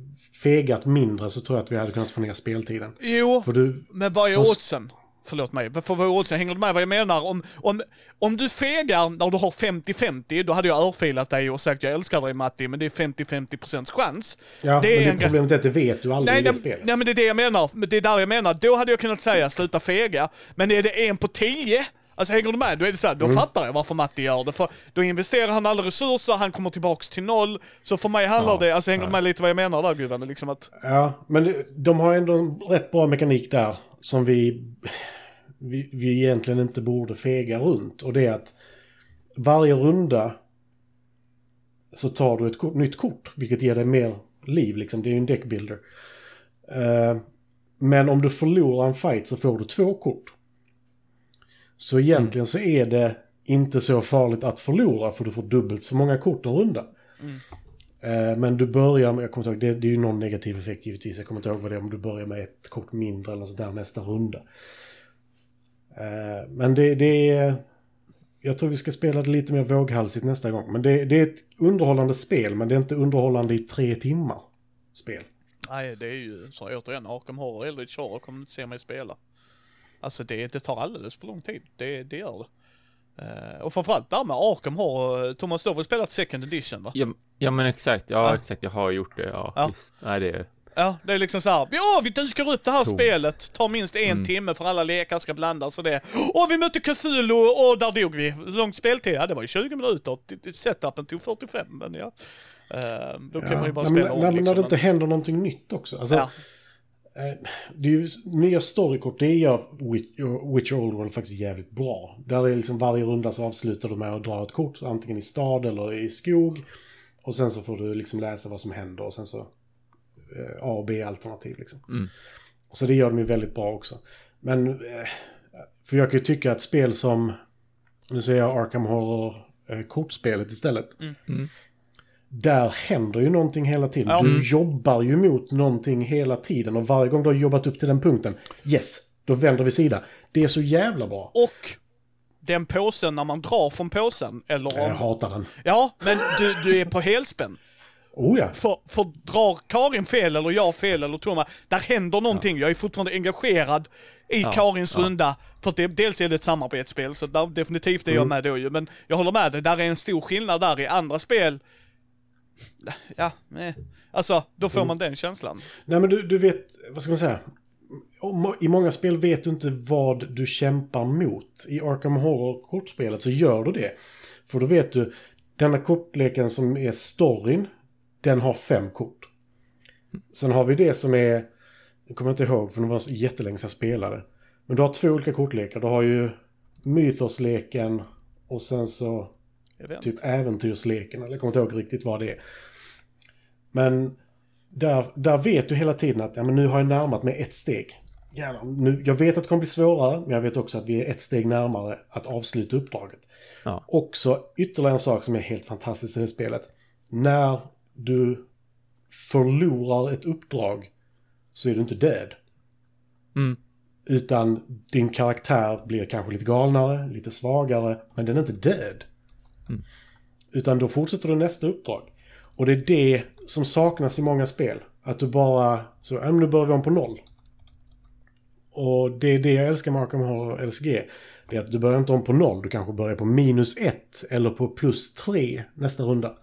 fegat mindre så tror jag att vi hade kunnat få ner speltiden. Jo, du, men vad är oddsen? Förlåt mig, för vad är oddsen? Hänger du med vad jag menar? Om, om, om du fegar när du har 50-50, då hade jag örfilat dig och sagt jag älskar dig Matti, men det är 50-50% chans. ja, det men en det problemet är att det vet du aldrig Nej, i det spelet. nej, men det är det jag menar. Men Det är där jag menar. Då hade jag kunnat säga sluta fega. Men är det en på tio, alltså hänger du med? Då är det så här, då fattar jag varför Matti gör det. För då investerar han alla resurser, han kommer tillbaks till noll. Så för mig handlar Ja, det, alltså hänger du med lite vad jag menar där gubben? Liksom att, Ja, men de har ändå en rätt bra mekanik där som vi, vi, vi egentligen inte borde fega runt. Och det är att varje runda så tar du ett kort, nytt kort, vilket ger dig mer liv. Liksom. Det är ju en deckbuilder. Eh, men om du förlorar en fight så får du två kort. Så egentligen så är det inte så farligt att förlora för du får dubbelt så många kort en runda. Eh, Men du börjar med, jag kommer ihåg, det, det är ju någon negativ effekt givetvis. Jag kommer inte ihåg vad det är om du börjar med ett kort mindre eller sådär nästa runda. Eh, Men det, det är... Jag tror vi ska spela det lite mer våghalsigt nästa gång. Men det, det är ett underhållande spel, men det är inte underhållande i tre timmar. Spel. nej det är ju, så återigen, Arkham Horror, Eldritch Horror kommer inte se mig spela. Alltså det, det tar alldeles för lång tid. Det, det gör det. Eh, och framförallt där med Arkham Horror, Thomas, du har väl spelat second edition va? Ja, ja men exakt, ja, Ja. exakt, jag har gjort det, ja. Ja. Visst. Nej, det är... Ja, det är liksom så här. Ja, vi dukar upp det här Tom. spelet, tar minst en Mm. timme för alla lekar ska blandas och det. Och vi mötte Cthulhu och där dog vi. Långt speltid? Ja, det var ju 20 minuter. Setupen tog 45, men ja. Eh, då kan man ju bara Ja, men spela om när, liksom. när det inte händer någonting nytt också. Alltså, Ja. Eh, det är ju, nya storykort, det gör Witch- Witcher Old World faktiskt jävligt bra. Där är liksom varje runda så avslutar du med att dra ett kort, antingen i stad eller i skog. Och sen så får du liksom läsa vad som händer och sen så eh, A och B-alternativ liksom. Mm. Så det gör de ju väldigt bra också. Men, eh, för jag kan ju tycka att spel som, nu säger jag Arkham Horror eh, kortspelet istället. Mm. Där händer ju någonting hela tiden. Ja. Du Mm. jobbar ju mot någonting hela tiden och varje gång du har jobbat upp till den punkten, yes, då vänder vi sida. Det är så jävla bra. Och den påsen när man drar från påsen, eller Jag om... hatar den. Ja, men du, du är på helspänn. Oh ja. För, för drar Karin fel eller jag fel eller Thomas, där händer någonting. Jag är fortfarande engagerad i Ja, Karins ja. runda. För det, dels är det ett samarbetsspel, så där, definitivt är jag med då ju. Men jag håller med dig, där är en stor skillnad där i andra spel. Ja, nej. Alltså, då får man den känslan. Nej men du, du vet, vad ska man säga? I många spel vet du inte vad du kämpar mot. I Arkham Horror-kortspelet så gör du det. För då vet du, denna kortleken som är storyn, den har fem kort. Sen har vi det som är Jag kommer inte ihåg för det var så jättelänge sedan jag spelade. Men du har två olika kortlekar. Du har ju Mythos-leken och sen så Event. typ äventyrsleken. Eller jag kommer inte ihåg riktigt vad det är. Men där, där vet du hela tiden att ja, men nu har jag närmat mig ett steg. Jävlar, nu, jag vet att det kommer bli svårare, men jag vet också att vi är ett steg närmare att avsluta uppdraget. Ja. Också ytterligare en sak som är helt fantastisk i det spelet. När du förlorar ett uppdrag så är du inte död. Mm. Utan din karaktär blir kanske lite galnare, lite svagare, men den är inte död. Mm. Utan då fortsätter du nästa uppdrag. Och det är det som saknas i många spel. Att du bara, så, ja, nu börjar vi om på noll. Och det är det jag älskar med Arkham Horror och LSG. Det är att du börjar inte om på noll, du kanske börjar på minus ett eller på plus tre nästa runda.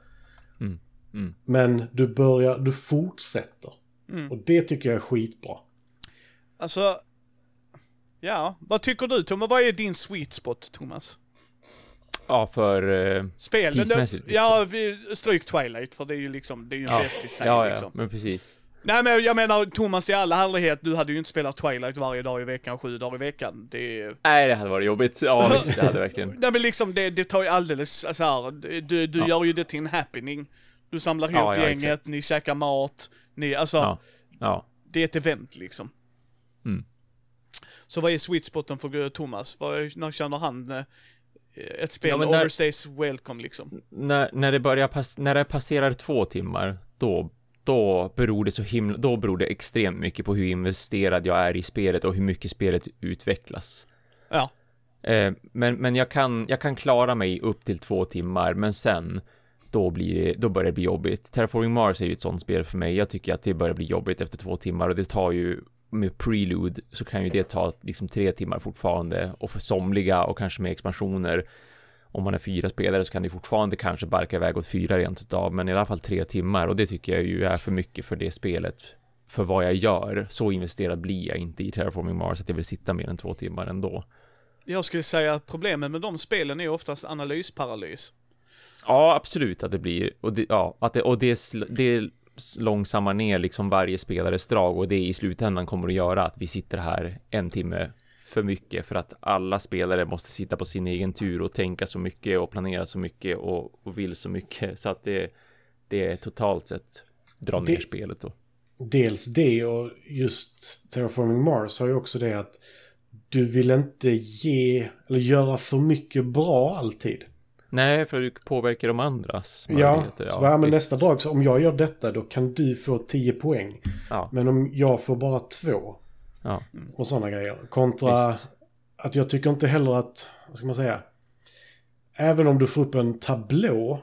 Mm. Mm. Men du börjar, du fortsätter. Mm. Och det tycker jag är skitbra. Alltså, ja, vad tycker du Thomas? Vad är din sweet spot, Thomas? Ja, för... eh, Spel? Tidsmässigt, liksom. Ja, vi, stryk Twilight, för det är ju liksom, det är ju en ja, bäst i sig ja, ja, liksom. men precis. Nej men jag menar Thomas i all härlighet, du hade ju inte spelat Twilight varje dag i veckan, sju dagar i veckan. Det Nej, det hade varit jobbigt. Ja, visst, det hade verkligen. Nej men liksom det, det tar ju alldeles, så här, du, du Ja. gör ju det till en happening. Du samlar ihop Ja, ja, gänget, exakt. ni käkar mat, ni, alltså, det är ett event liksom. Mm. Så vad är sweet spoten för Thomas? Vad, är- när känner han eh, ett spel Ja, men när- overstays welcome liksom? När, när det börjar pass, när det passerar två timmar, då, då beror det så himla, då beror det extremt mycket på hur investerad jag är i spelet och hur mycket spelet utvecklas. Ja. Eh, men, men jag kan, jag kan klara mig upp till två timmar, men sen då blir det, då börjar det bli jobbigt. Terraforming Mars är ju ett sånt spel för mig. Jag tycker att det börjar bli jobbigt efter två timmar och det tar ju med prelude så kan ju det ta liksom tre timmar fortfarande och för somliga och kanske med expansioner om man är fyra spelare så kan det fortfarande kanske barka iväg åt fyra rent utav men i alla fall tre timmar och det tycker jag ju är för mycket för det spelet för vad jag gör. Så investerad blir jag inte i Terraforming Mars att jag vill sitta mer än två timmar ändå. Jag skulle säga att problemet med de spelen är oftast analysparalys. Ja, absolut att det blir och det, ja, att det och det, det långsammar ner liksom varje spelares drag och det i slutändan kommer att göra att vi sitter här en timme för mycket för att alla spelare måste sitta på sin egen tur och tänka så mycket och planera så mycket och, och vill så mycket så att det, det är totalt sett drar ner Det- spelet då. Dels det och just Terraforming Mars har ju också det att du vill inte ge eller göra för mycket bra alltid. Nej, för du påverkar de andras Ja, möjligheter. så ja, men nästa drag, så om jag gör detta då kan du få 10 poäng. Ja, Men om jag får bara två ja, och sådana grejer. Kontra Visst. att jag tycker inte heller att, vad ska man säga, även om du får upp en tablå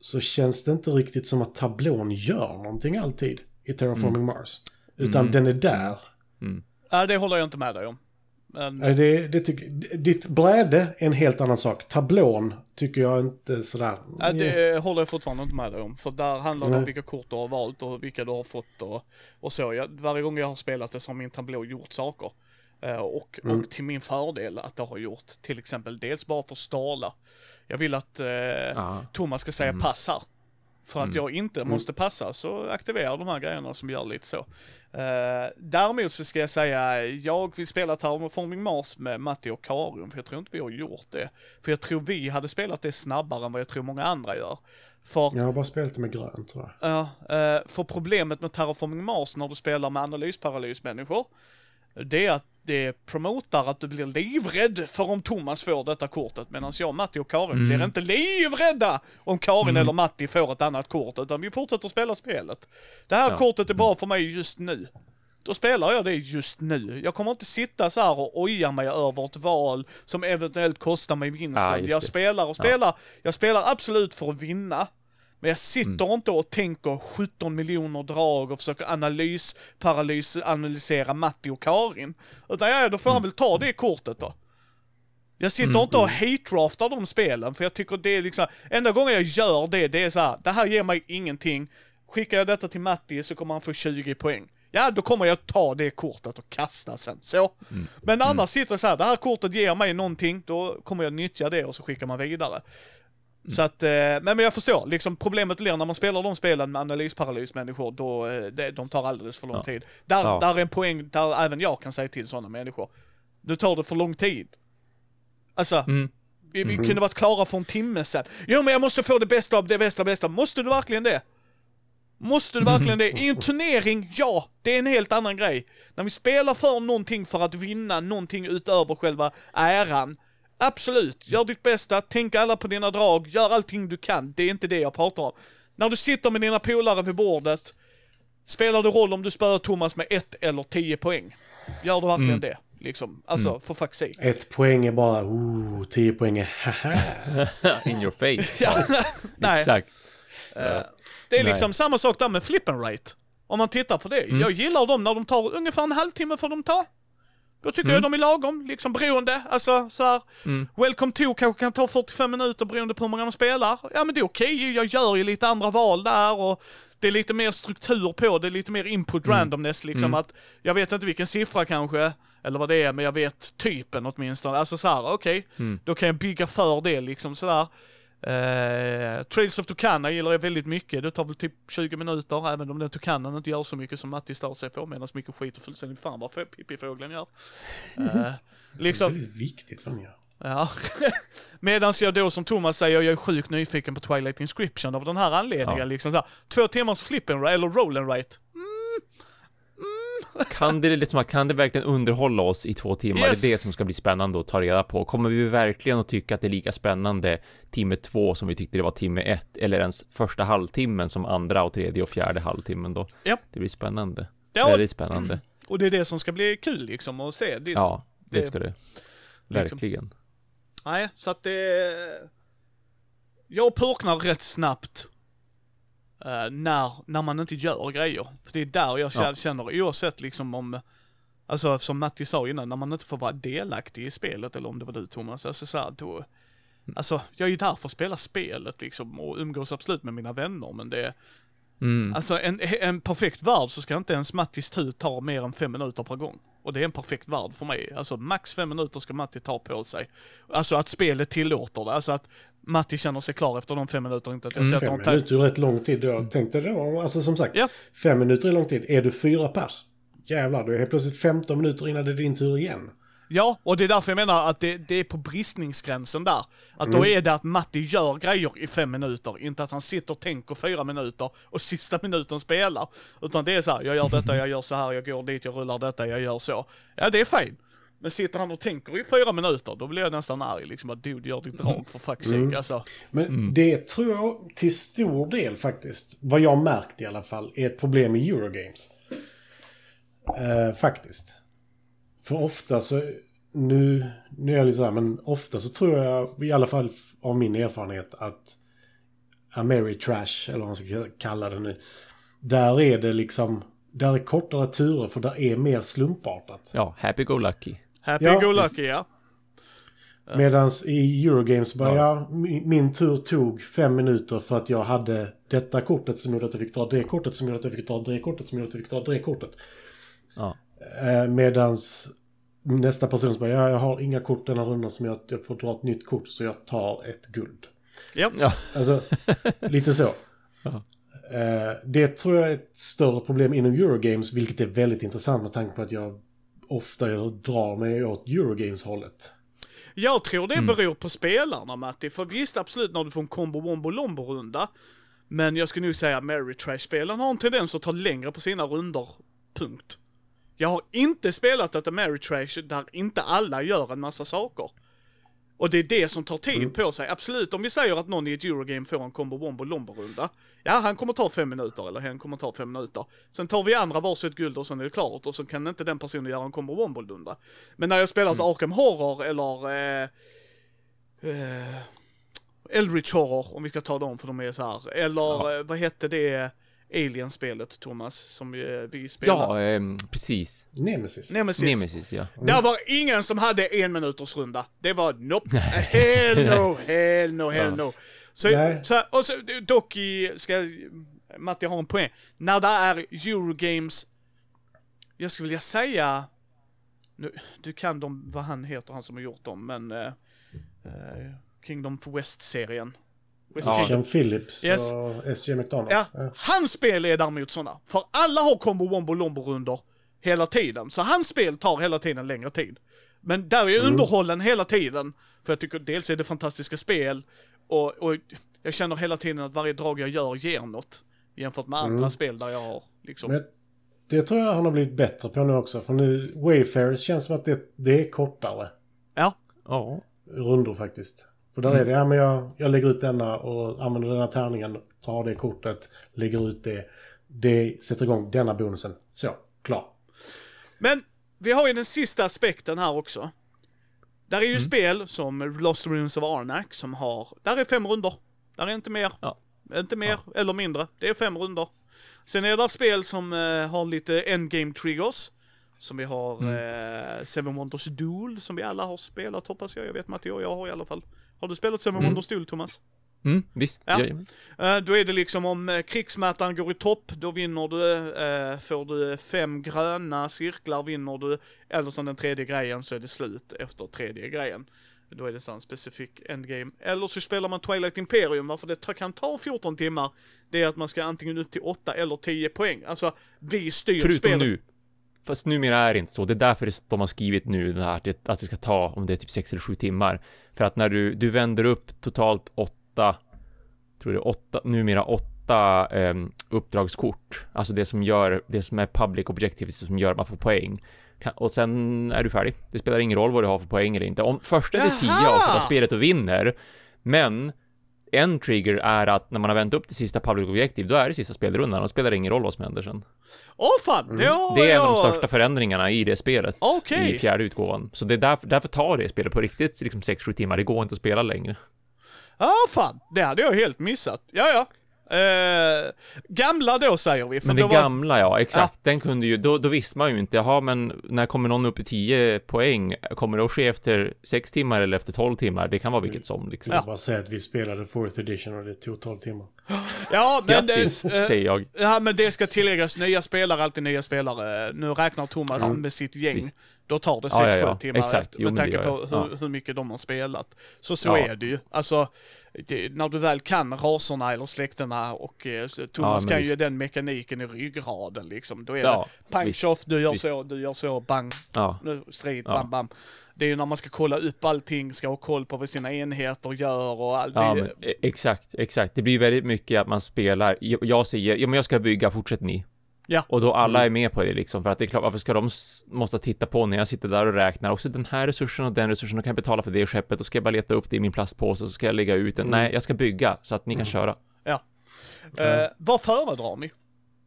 så känns det inte riktigt som att tablån gör någonting alltid i Terraforming Mars. Utan Mm. den är där. Nej, det håller jag inte med dig om. Men, Nej, Det, det tycker, ditt bräde är en helt annan sak. Tablån tycker jag inte sådär. Ja, det håller jag fortfarande inte med dig om. För där handlar det om Nej. vilka kort du har valt och vilka du har fått och, och så. Jag, varje gång jag har spelat det så har min tablå gjort saker. Eh, och, Mm. och till min fördel att det har gjort till exempel dels bara för stala. Jag vill att eh, ja. Thomas ska säga pass här. För att Mm. jag inte måste passa så aktiverar de här grejerna som gör lite så. Uh, däremot så ska jag säga, jag vill spela Terraforming Mars med Matti och Karin, för jag tror inte vi har gjort det. För jag tror vi hade spelat det snabbare än vad jag tror många andra gör. För Jag har bara spelat det med grönt tror jag. Ja, eh, för problemet med Terraforming Mars när du spelar med analysparalysmänniskor, det är att det promotar att du blir livrädd för om Thomas får detta kortet, medan jag, Matti och Karin Mm. blir inte livrädda om Karin Mm. eller Matti får ett annat kort, utan vi fortsätter spela spelet. Det här Ja. kortet är bra för mig just nu. Då spelar jag det just nu. Jag kommer inte sitta så här och oja mig över ett val som eventuellt kostar mig vinsten. Ja, just jag spelar och spelar. Jag spelar absolut för att vinna. Men jag sitter inte och tänker 17 miljoner drag och försöker analys, paralys, analysera Matti och Karin. Utan ja, då får han väl ta det kortet då. Jag sitter Mm, inte och hate-draftar de spelen, för jag tycker det är liksom, enda gången jag gör det, det är så här, det här ger mig ingenting. Skickar jag detta till Matti så kommer han få 20 poäng. Ja, då kommer jag ta det kortet och kasta sen, så. Men annars sitter det så här, det här kortet ger mig någonting, då kommer jag nyttja det och så skickar man vidare. Så att, eh, men, men jag förstår, liksom problemet blir när man spelar de spelen med analysparalysmänniskor, då, eh, det, de tar alldeles för lång Ja. tid. Där, Ja. där är en poäng där även jag kan säga till sådana människor. Nu tar det för lång tid. Alltså, Mm. vi, vi kunde varit klara för en timme sedan. Jo men jag måste få det bästa av det bästa bästa. Måste du verkligen det? Måste du verkligen det? I en turnering, ja, det är en helt annan grej. När vi spelar för någonting för att vinna någonting utöver själva äran. Absolut, gör ditt bästa, tänk alla på dina drag, gör allting du kan. Det är inte det jag pratar om. När du sitter med dina polare vid bordet, spelar det roll om du spöar Thomas med ett eller tio poäng? Gör du verkligen det? Liksom, alltså, för fuck's sake. Ett poäng är bara, oh, tio poäng är haha. In your face. Ja, nej. Exakt. Det är Nej. liksom samma sak där med flip and rate. Om man tittar på det. Jag gillar dem när de tar ungefär en halvtimme får de ta. Då tycker jag de är lagom, liksom beroende. Alltså så här, Welcome to kanske kan ta 45 minuter beroende på hur många man spelar. Ja men det är okej, jag gör ju lite andra val där och det är lite mer struktur på det, lite mer input randomness liksom att jag vet inte vilken siffra kanske, eller vad det är, men jag vet typen åtminstone. Alltså så här, okej, då kan jag bygga för det liksom sådär. Uh, Trails of Tucana gillar jag väldigt mycket. Det tar väl typ 20 minuter, även om den Tucanan inte gör så mycket som Matti stör sig på, medan mycket skiter fullständigt fan vad pippifågeln gör. Uh, Det är liksom, väldigt viktigt vad de gör. ja. medan jag då som Thomas säger, jag är sjukt nyfiken på Twilight Inscription av den här anledningen. Ja. Liksom så här, två timmars flippen eller roll and write. Kan det, liksom, kan det verkligen underhålla oss i två timmar? Yes. Det är det som ska bli spännande att ta reda på. Kommer vi verkligen att tycka att det är lika spännande timme två som vi tyckte det var timme ett eller ens första halvtimmen som andra och tredje och fjärde halvtimmen då? Ja. Det blir spännande. Ja. Väldigt spännande. Och det är det som ska bli kul liksom att se. Det Ja, det det- ska det. liksom- Verkligen. Nej, så att det... Jag purknar rätt snabbt eh, när, när man inte gör grejer. För det är där jag Ja. känner, oavsett liksom om... Alltså som Matti sa innan, när man inte får vara delaktig i spelet, eller om det var du Thomas, alltså så här, då... Alltså, jag är ju där för att spela spelet liksom och umgås absolut med mina vänner, men det... Mm. Alltså en, en perfekt värld så ska inte ens Mattis tur ta mer än fem minuter per gång. Och det är en perfekt värld för mig. Alltså max fem minuter ska Matti ta på sig. Alltså att spelet tillåter det. Alltså att Matti känner sig klar efter de fem minuterna, inte att jag sätter Fem minuter är rätt lång tid. Jag tänkte då, alltså som sagt, Ja. fem minuter är lång tid. Är du fyra pers? Jävlar, då är helt plötsligt 15 minuter innan det är din tur igen. Ja, och det är därför jag menar att det, det är på bristningsgränsen där. Att då är det att Matti gör grejer i fem minuter, inte att han sitter och tänker fyra minuter och sista minuten spelar. Utan det är så här, jag gör detta, jag gör så här, jag går dit, jag rullar detta, jag gör så. Ja, det är fint. Men sitter han och tänker i fyra minuter, då blir jag nästan arg liksom att dude, gör ditt drag för fuck's sake. Alltså, Men det tror jag till stor del faktiskt, vad jag märkt i alla fall, är ett problem i Eurogames. Eh, faktiskt. För ofta så, nu, nu är jag lite så här, men ofta så tror jag, i alla fall av min erfarenhet, att Ameritrash, eller vad man ska kalla det nu, där är det liksom, där är kortare turer för där är mer slumpartat. Ja, happy go lucky. Happy Ja, go lucky, ja. Medans i Eurogames bara, ja. min, min tur tog fem minuter för att jag hade detta kortet som gjorde att jag fick dra det kortet som gjorde att jag fick dra det kortet som gjorde att jag fick dra det kortet. Ja. Eh, medans nästa person bara, ja jag har inga kort den här rundan som gör att jag får dra ett nytt kort så jag tar ett guld. Ja, Ja. Alltså, lite så. Ja. Eh, det tror jag är ett större problem inom Eurogames, vilket är väldigt intressant med tanke på att jag ofta drar mig åt Eurogames-hållet. Jag tror det beror på spelarna Matti, för visst absolut när du får en combo wombo lombo runda Men jag skulle nog säga att Mary Trash-spelen har en tendens att ta längre på sina runder, punkt. Jag har inte spelat ett Mary Trash där inte alla gör en massa saker. Och det är det som tar tid på sig. Absolut, om vi säger att någon i ett Eurogame får en combo wombo lombo runda Ja, han kommer ta fem minuter, eller hen kommer ta fem minuter. Sen tar vi andra varsitt guld och sen är det klart. Och så kan inte den personen göra en combo wombo runda. Men när jag spelat Arkham Horror eller eh, eh, Eldritch Horror, om vi ska ta dem för de är så här. Eller eh, vad hette det Alien-spelet, Thomas, som eh, vi spelade? Ja, ehm, precis. Nemesis. Nemesis. Nemesis, ja. Där var ingen som hade en minuters runda. Det var nope. Hell no, hell no, hell no. Så, så, och så dock i, ska, Matti har en poäng. När det är Eurogames, jag skulle vilja säga, nu, du kan dem, vad han heter, han som har gjort dem, men eh, eh, Kingdom of West-serien. West Ja. Phillips Yes. och S.J. McDonald. Ja, hans spel är däremot sådana. För alla har combo wombo lombo runder hela tiden. Så hans spel tar hela tiden längre tid. Men där är jag underhållen hela tiden. För jag tycker dels är det fantastiska spel och, och jag känner hela tiden att varje drag jag gör ger något. Jämfört med andra spel där jag har liksom... Men det tror jag han har blivit bättre på nu också. För nu, Wayfarers känns som att det, det är kortare Ja, Ja. rundor faktiskt. För där är det, ja men jag, jag lägger ut denna och använder den här tärningen, tar det kortet, lägger ut det. Det sätter igång denna bonusen. Så, klar. Men vi har ju den sista aspekten här också. Där är ju spel som Lost Ruins of Arnak som har, där är fem runder. Där är inte mer. Ja. Inte mer eller mindre. Det är fem runder. Sen är det spel som eh, har lite endgame triggers. Som vi har eh, Seven Wonders Duel som vi alla har spelat hoppas jag. Jag vet Matti och jag har i alla fall. Har du spelat Seven Mm. Thomas? Mm, visst. Ja. Eh, Då är det liksom om eh, krigsmätaren går i topp, då vinner du, eh, får du fem gröna cirklar vinner du, eller som den tredje grejen så är det slut efter tredje grejen. Då är det sån specifik endgame. Eller så spelar man Twilight Imperium, varför det kan ta 14 timmar, det är att man ska antingen upp till 8 eller 10 poäng. Alltså, vi styr Förutom spelet. nu. Fast numera är det inte så. Det är därför de har skrivit nu det här, att det, ska ta, om det är typ 6 eller 7 timmar. För att när du, du vänder upp totalt 8, tror det är 8, numera 8 um, uppdragskort. Alltså det som gör, det som är public objectives, som gör att man får poäng. Och sen är du färdig. Det spelar ingen roll vad du har för poäng eller inte. Om första till 10 Jaha! avslutar spelet och vinner, men en trigger är att när man har vänt upp till sista public objective, då är det sista spelrundan och spelar ingen roll vad som händer sen. Åh fan, det har Det är en av de största förändringarna i det spelet. Okej. I fjärde utgåvan. Så det är därför, därför tar det spelet på riktigt liksom 6-7 timmar. Det går inte att spela längre. Ja, fan, det hade jag helt missat. Ja, ja. Eh, gamla då säger vi. För Men då det var- gamla, ja, exakt. Den kunde ju, då, då visste man ju inte, jaha, men när kommer någon upp i 10 poäng? Kommer det att ske efter 6 timmar eller efter 12 timmar? Det kan vara vilket som liksom. Jag vill bara säga att vi spelade 4th edition och det tog 12 timmar. Ja, men... Grattis, eh, säger jag. Ja, men det ska tilläggas, nya spelare, alltid nya spelare. Nu räknar Thomas med sitt gäng. Visst. Då tar det 6-7 Ja, ja, ja. timmar Exakt. efter, Jo, med det tanke på hur, Ja. hur mycket de har spelat. Så så Ja. är det ju. Alltså, det, när du väl kan raserna eller släktena och eh, Thomas men kan ju visst. den mekaniken i ryggraden liksom. Då är Ja, det punch visst, off, du gör visst. så, du gör så, bang, Ja. nu strid, Ja. bam, bam. Det är ju när man ska kolla upp allting, ska ha koll på vad sina enheter gör och allt. Ja, det, men, e- exakt, exakt. Det blir väldigt mycket att man spelar, jag, jag säger, ja men jag ska bygga, fortsätt ni. Ja. Och då alla är med på det liksom, för att det är klart, varför ska de måste titta på när jag sitter där och räknar, också den här resursen och den resursen, då kan jag betala för det skeppet, och ska jag bara leta upp det i min plastpåse, och så ska jag lägga ut den. Nej, jag ska bygga, så att ni kan köra. Ja. Eh, vad föredrar ni?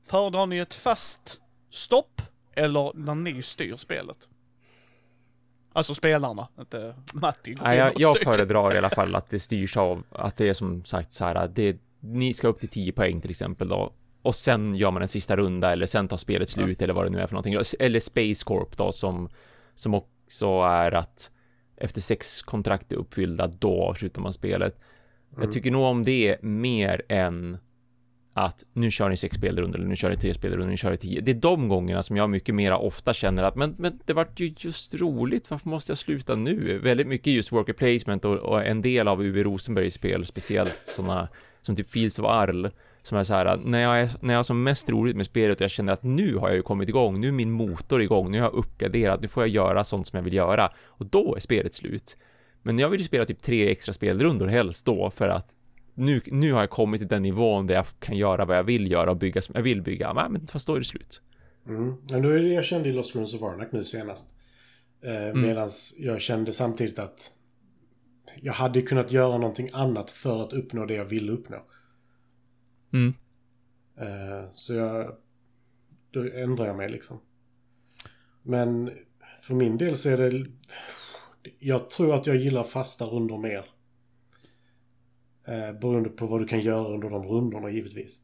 Föredrar ni ett fast stopp eller när ni styr spelet? Alltså spelarna, inte Matti. går Nej, jag, och jag föredrar i alla fall att det styrs av, att det är som sagt så här, att det, ni ska upp till 10 poäng till exempel då, och sen gör man en sista runda, eller sen tar spelet slut, eller vad det nu är för någonting. Eller Space Corp då, som, som också är att efter sex kontrakt är uppfyllda, då avslutar man spelet. Jag tycker nog om det mer än att nu kör ni sex spelrundor eller nu kör ni tre spelrundor, nu kör ni tio. Det är de gångerna som jag mycket mera ofta känner att men, men det vart ju just roligt, varför måste jag sluta nu? Väldigt mycket just worker placement och, och en del av Uwe Rosenbergs spel, speciellt sådana som typ Fields of Arl, som är så här, när jag, är, när jag har som mest roligt med spelet och jag känner att nu har jag ju kommit igång, nu är min motor igång, nu har jag uppgraderat, nu får jag göra sånt som jag vill göra och då är spelet slut. Men jag vill ju spela typ tre extra spelrundor helst då för att nu, nu har jag kommit till den nivån där jag kan göra vad jag vill göra och bygga som jag vill bygga. Nej, men fast då är det slut. Mm. Men då är det jag kände i Lost Ruins of Arnak nu senast. Eh, Medan jag kände samtidigt att jag hade kunnat göra någonting annat för att uppnå det jag ville uppnå. Mm. Eh, så jag... Då ändrar jag mig liksom. Men för min del så är det... Jag tror att jag gillar fasta rundor mer. Eh, beroende på vad du kan göra under de rundorna givetvis.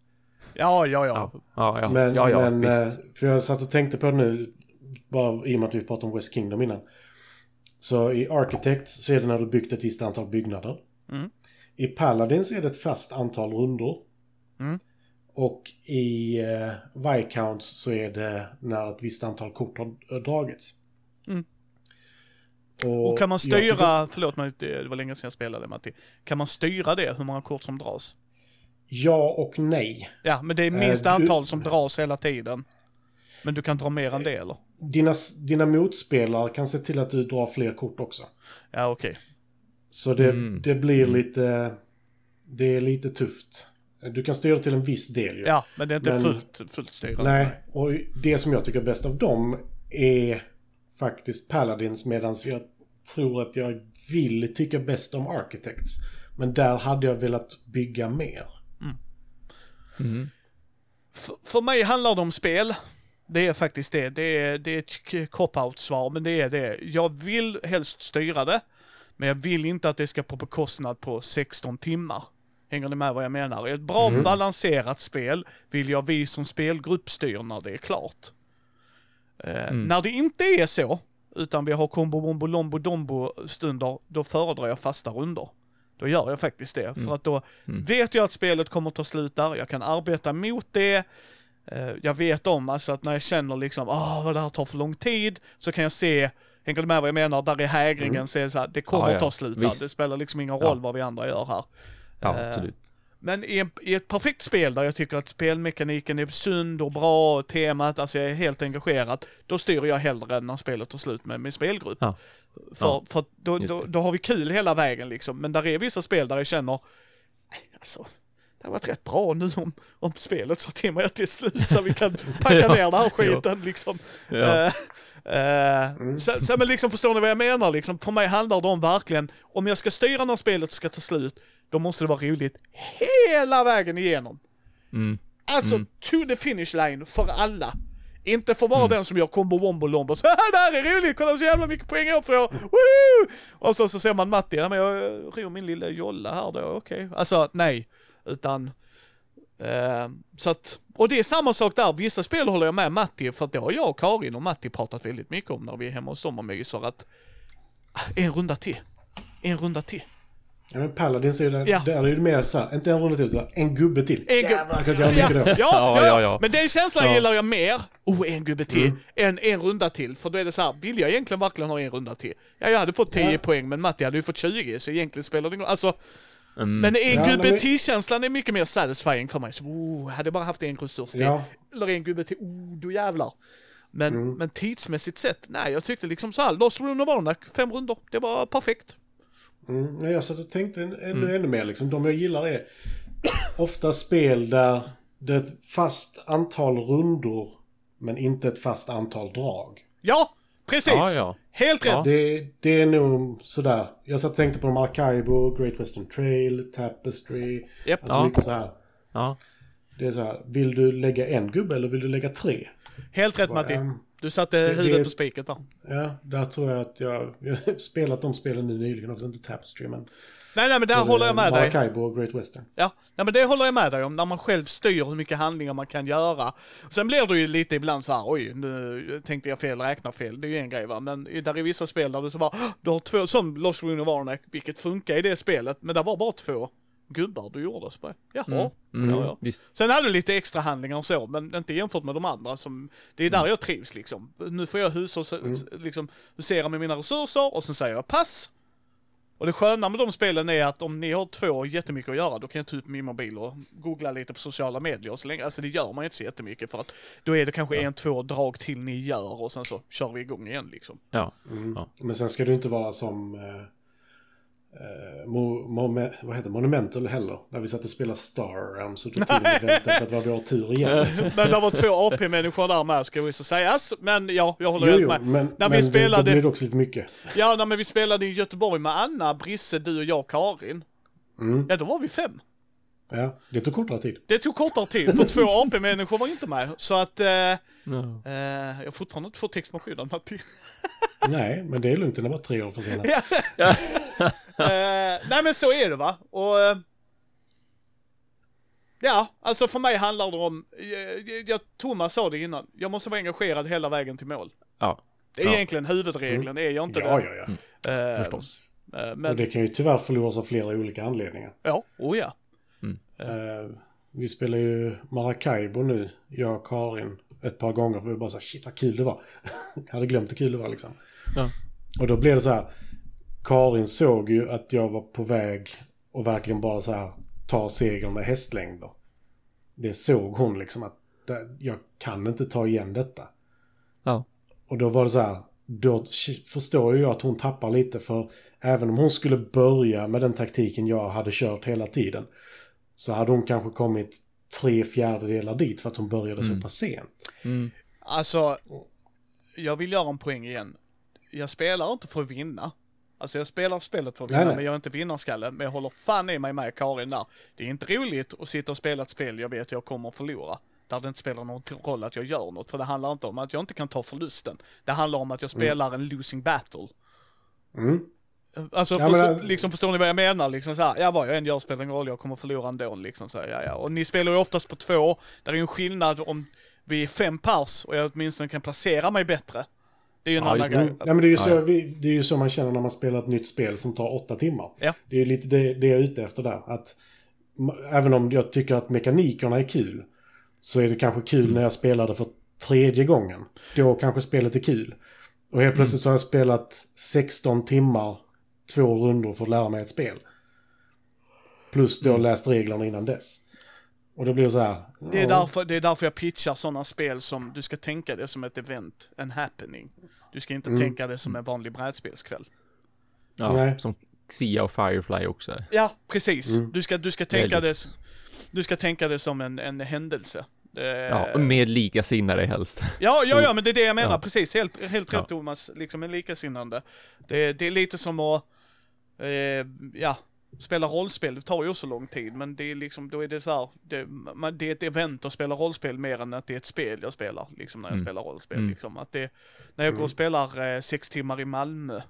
Ja, ja, ja. Ja, ja, Men, ja, ja men visst. eh, för jag satt och tänkte på det nu, bara i och med att vi pratade om West Kingdom innan. Så i Architect så är det när du byggt ett visst antal byggnader. Mm. I Paladins är det ett fast antal rundor. Mm. Och i eh, Viscounts så är det när ett visst antal kort har eh, dragits. Mm. Och kan man jag tycker- styra, förlåt mig, det var länge sedan jag spelade Matti. Kan man styra det, hur många kort som dras? Ja och nej. Ja, men det är minst Eh, du- antal som dras hela tiden. Men du kan dra mer än det eller? Dina, dina motspelare kan se till att du drar fler kort också. Ja, okej. Så det, Mm. det blir lite... Det är lite tufft. Du kan styra till en viss del ju. Ja, men det är inte Men- fullt, fullt styrande. Nej, och det som jag tycker är bäst av dem är faktiskt Paladins medan jag tror att jag vill tycka bäst om Architects. Men där hade jag velat bygga mer. Mm. För, för mig handlar det om spel. Det är faktiskt det. Det är, det är ett cop-out-svar, men det är det. Jag vill helst styra det, men jag vill inte att det ska på bekostnad på 16 timmar. Hänger ni med vad jag menar? Ett bra Mm. balanserat spel vill jag vi som spelgrupp styr när det är klart. Eh, Mm. När det inte är så, utan vi har kombo bombo lombo dombo stunder, då föredrar jag fasta runder. Då gör jag faktiskt det, för att då Mm. vet jag att spelet kommer ta slut där, jag kan arbeta mot det, Eh, jag vet om alltså att när jag känner liksom, åh vad det här tar för lång tid, så kan jag se, hänger du med vad jag menar, där är hägringen, Mm. så är det så här, det kommer Ja, ja. ta slut där, det spelar liksom ingen Ja. roll vad vi andra gör här. Ja, Eh, absolut. Men i, i ett perfekt spel där jag tycker att spelmekaniken är sund och bra, och temat, alltså jag är helt engagerad, då styr jag hellre när spelet tar slut med min spelgrupp. Ja. För, Ja, för då, då, då har vi kul hela vägen liksom. Men där är vissa spel där jag känner, "Nej, alltså, det har varit rätt bra nu om, om spelet sa till mig att det är slut så vi kan packa Ja, ner den här skiten liksom. Ja. Eh, eh, så, så, men liksom förstår ni vad jag menar liksom? För mig handlar det om verkligen, om jag ska styra när spelet ska ta slut, då måste det vara roligt hela vägen igenom. Mm. Alltså Mm. to the finish line för alla. Inte för bara den som gör combo wombo lombo. Så här, det här är roligt, kolla så jävla mycket poäng jag får. Woo! Och så, så ser man Matti, ja, men jag ror min lilla jolla här då, okej. Alltså nej, utan eh, så att, och det är samma sak där, vissa spel håller jag med Matti, för att det har jag och Karin och Matti pratat väldigt mycket om när vi är hemma hos dem och myser att ah, en runda till, en runda till. Ja, men Paladins är ju där, Ja. där är det mer så här, inte en runda till, utan en gubbe till. En Jävlar, kan jag göra Ja, mycket ja, då. ja, Ja, ja, ja. men den känslan Ja. gillar jag mer, oh en gubbe till, Mm. än en runda till. För då är det så här, vill jag egentligen verkligen ha en runda till? Ja, jag hade fått 10 Ja. poäng, men Matti hade ju fått 20, så egentligen spelar det ingen Alltså, Mm. men en Ja, gubbe till-känslan är mycket mer satisfying för mig. Så, oh, hade jag bara haft en resurs till, Ja. eller en gubbe till, oh, då jävlar. Men, Mm. men tidsmässigt sett, nej, jag tyckte liksom så här, Lost Rune of Arnak, fem runder, det var perfekt. Mm, jag satt och tänkte ännu, Mm. ännu mer liksom. De jag gillar är ofta spel där det är ett fast antal rundor men inte ett fast antal drag. Ja, precis! Ja, ja. Helt rätt! Ja. Det, det är nog sådär. Jag satt och tänkte på Maracaibo, Great Western Trail, Tapestry. Japp. Alltså Ja. mycket så här. Ja. Det är så här. Vill du lägga en gubbe eller vill du lägga tre? Helt rätt Matti. Ehm, Du satte det- huvudet det- på spiket där. Ja, där tror jag att jag... Jag har spelat de spelen nu nyligen också, inte Tapestry men... Nej, nej, men där håller jag med dig. Maracaibo och Great Western. Ja, nej, men det håller jag med dig om, när man själv styr hur mycket handlingar man kan göra. Sen blir det ju lite ibland så här, oj, nu tänkte jag fel, räknar fel, det är ju en grej va. Men där är vissa spel där du så bara, "Åh, du har två, som Lost Rune of Arnak, vilket funkar i det spelet, men det var bara två gubbar du gjorde. Så bara, Jaha, Mm. Mm. ja, ja. Visst. Sen hade du lite extra handlingar och så, men inte jämfört med de andra. Som, det är där jag trivs liksom. Nu får jag hushåll, liksom, husera med mina resurser och sen säger jag pass. Och det sköna med de spelen är att om ni har två jättemycket att göra, då kan jag ta ut min mobil och googla lite på sociala medier och så länge. Alltså det gör man inte så jättemycket för att då är det kanske en, två drag till ni gör och sen så kör vi igång igen liksom. Ja. Mm. Ja. Men sen ska du inte vara som... Eh, eh, mo, mo, vad heter? Monumental heller. När vi satt och spelade Star Realms så tog tiden och väntade på att det var vår tur igen. liksom. Men det var två AP-människor där med ska vi så sägas. Men ja, jag håller Jo, jo, med. men, När men vi spelade- det också lite mycket. Ja, när men vi spelade i Göteborg med Anna, Brisse, du och jag, Karin. Mm. Ja, då var vi fem. Ja, det tog kortare tid. Det tog kortare tid, för två AP-människor var inte med. Så att, eh, eh, Ja. jag har fortfarande inte fått text skyddan, Matti. Nej, men det är lugnt. Den bara tre år försenad. Ja. eh, nej men så är det va. Och... Eh, ja, alltså för mig handlar det om, jag, jag, Thomas sa det innan, jag måste vara engagerad hela vägen till mål. ja. Det är Ja. egentligen huvudregeln, är jag inte Ja, det? ja, ja. Eh, Förstås. eh, Och men, det kan ju tyvärr förloras av flera olika anledningar. ja, oh ja. Eh, vi spelar ju Maracaibo nu, jag och Karin, ett par gånger för vi bara så här, shit vad kul det var. jag hade glömt hur kul det var liksom. Ja. Och då blev det så här. Karin såg ju att jag var på väg och verkligen bara så här ta segern med hästlängder. Det såg hon liksom att jag kan inte ta igen detta. Ja. Och då var det så här. Då förstår ju jag att hon tappar lite för även om hon skulle börja med den taktiken jag hade kört hela tiden. Så hade hon kanske kommit tre fjärdedelar dit för att hon började så pass sent. Mm. Alltså, jag vill göra en poäng igen. Jag spelar inte för att vinna. Alltså jag spelar spelet för att vinna, Nej, nej. men jag är inte vinnarskalle. Men jag håller fan i mig med Karin där. Det är inte roligt att sitta och spela ett spel jag vet jag kommer att förlora. Där det inte spelar någon roll att jag gör något. För det handlar inte om att jag inte kan ta förlusten. Det handlar om att jag spelar en losing battle. Mm. Alltså, Ja, för, men, äh, liksom, förstår ni vad jag menar? Liksom så här, ja vad jag än gör spelar ingen roll, jag kommer förlora ändå. Liksom, så här, ja, ja. Och ni spelar ju oftast på två. Där är ju en skillnad om vi är fem pers och jag åtminstone kan placera mig bättre. Det är ju en Ja, annan grej. Mm. Ja, men det är, ju så, vi, det är ju så man känner när man spelar ett nytt spel som tar åtta timmar. Ja. Det är ju lite det, det jag är ute efter där. Att, även om jag tycker att mekanikerna är kul. Så är det kanske kul Mm. när jag spelar det för tredje gången. Då kanske spelet är kul. Och helt plötsligt så har jag spelat 16 timmar, två rundor för att lära mig ett spel. Plus då Mm. läst reglerna innan dess. Och då blir det så här. Det är, ja, därför, det är därför jag pitchar sådana spel som, du ska tänka det som ett event, en happening. Du ska inte Mm. tänka det som en vanlig brädspelskväll. Ja, Nej. som Xia och Firefly också. Ja, precis. Mm. Du, ska, du, ska tänka Väldigt. det, du ska tänka det som en, en händelse. Ja, med likasinnade helst. Ja, ja, ja, men det är det jag menar. Ja. Precis, helt, helt rätt Ja. Thomas. Liksom en likasinnande. Det, det är lite som att, eh, ja, spela rollspel. Det tar ju också lång tid, men det är liksom, då är det så här, det, man, det är ett event att spela rollspel mer än att det är ett spel jag spelar, liksom när jag Mm. spelar rollspel. Mm. Liksom. Att det, när jag går och spelar eh, sex timmar i Malmö,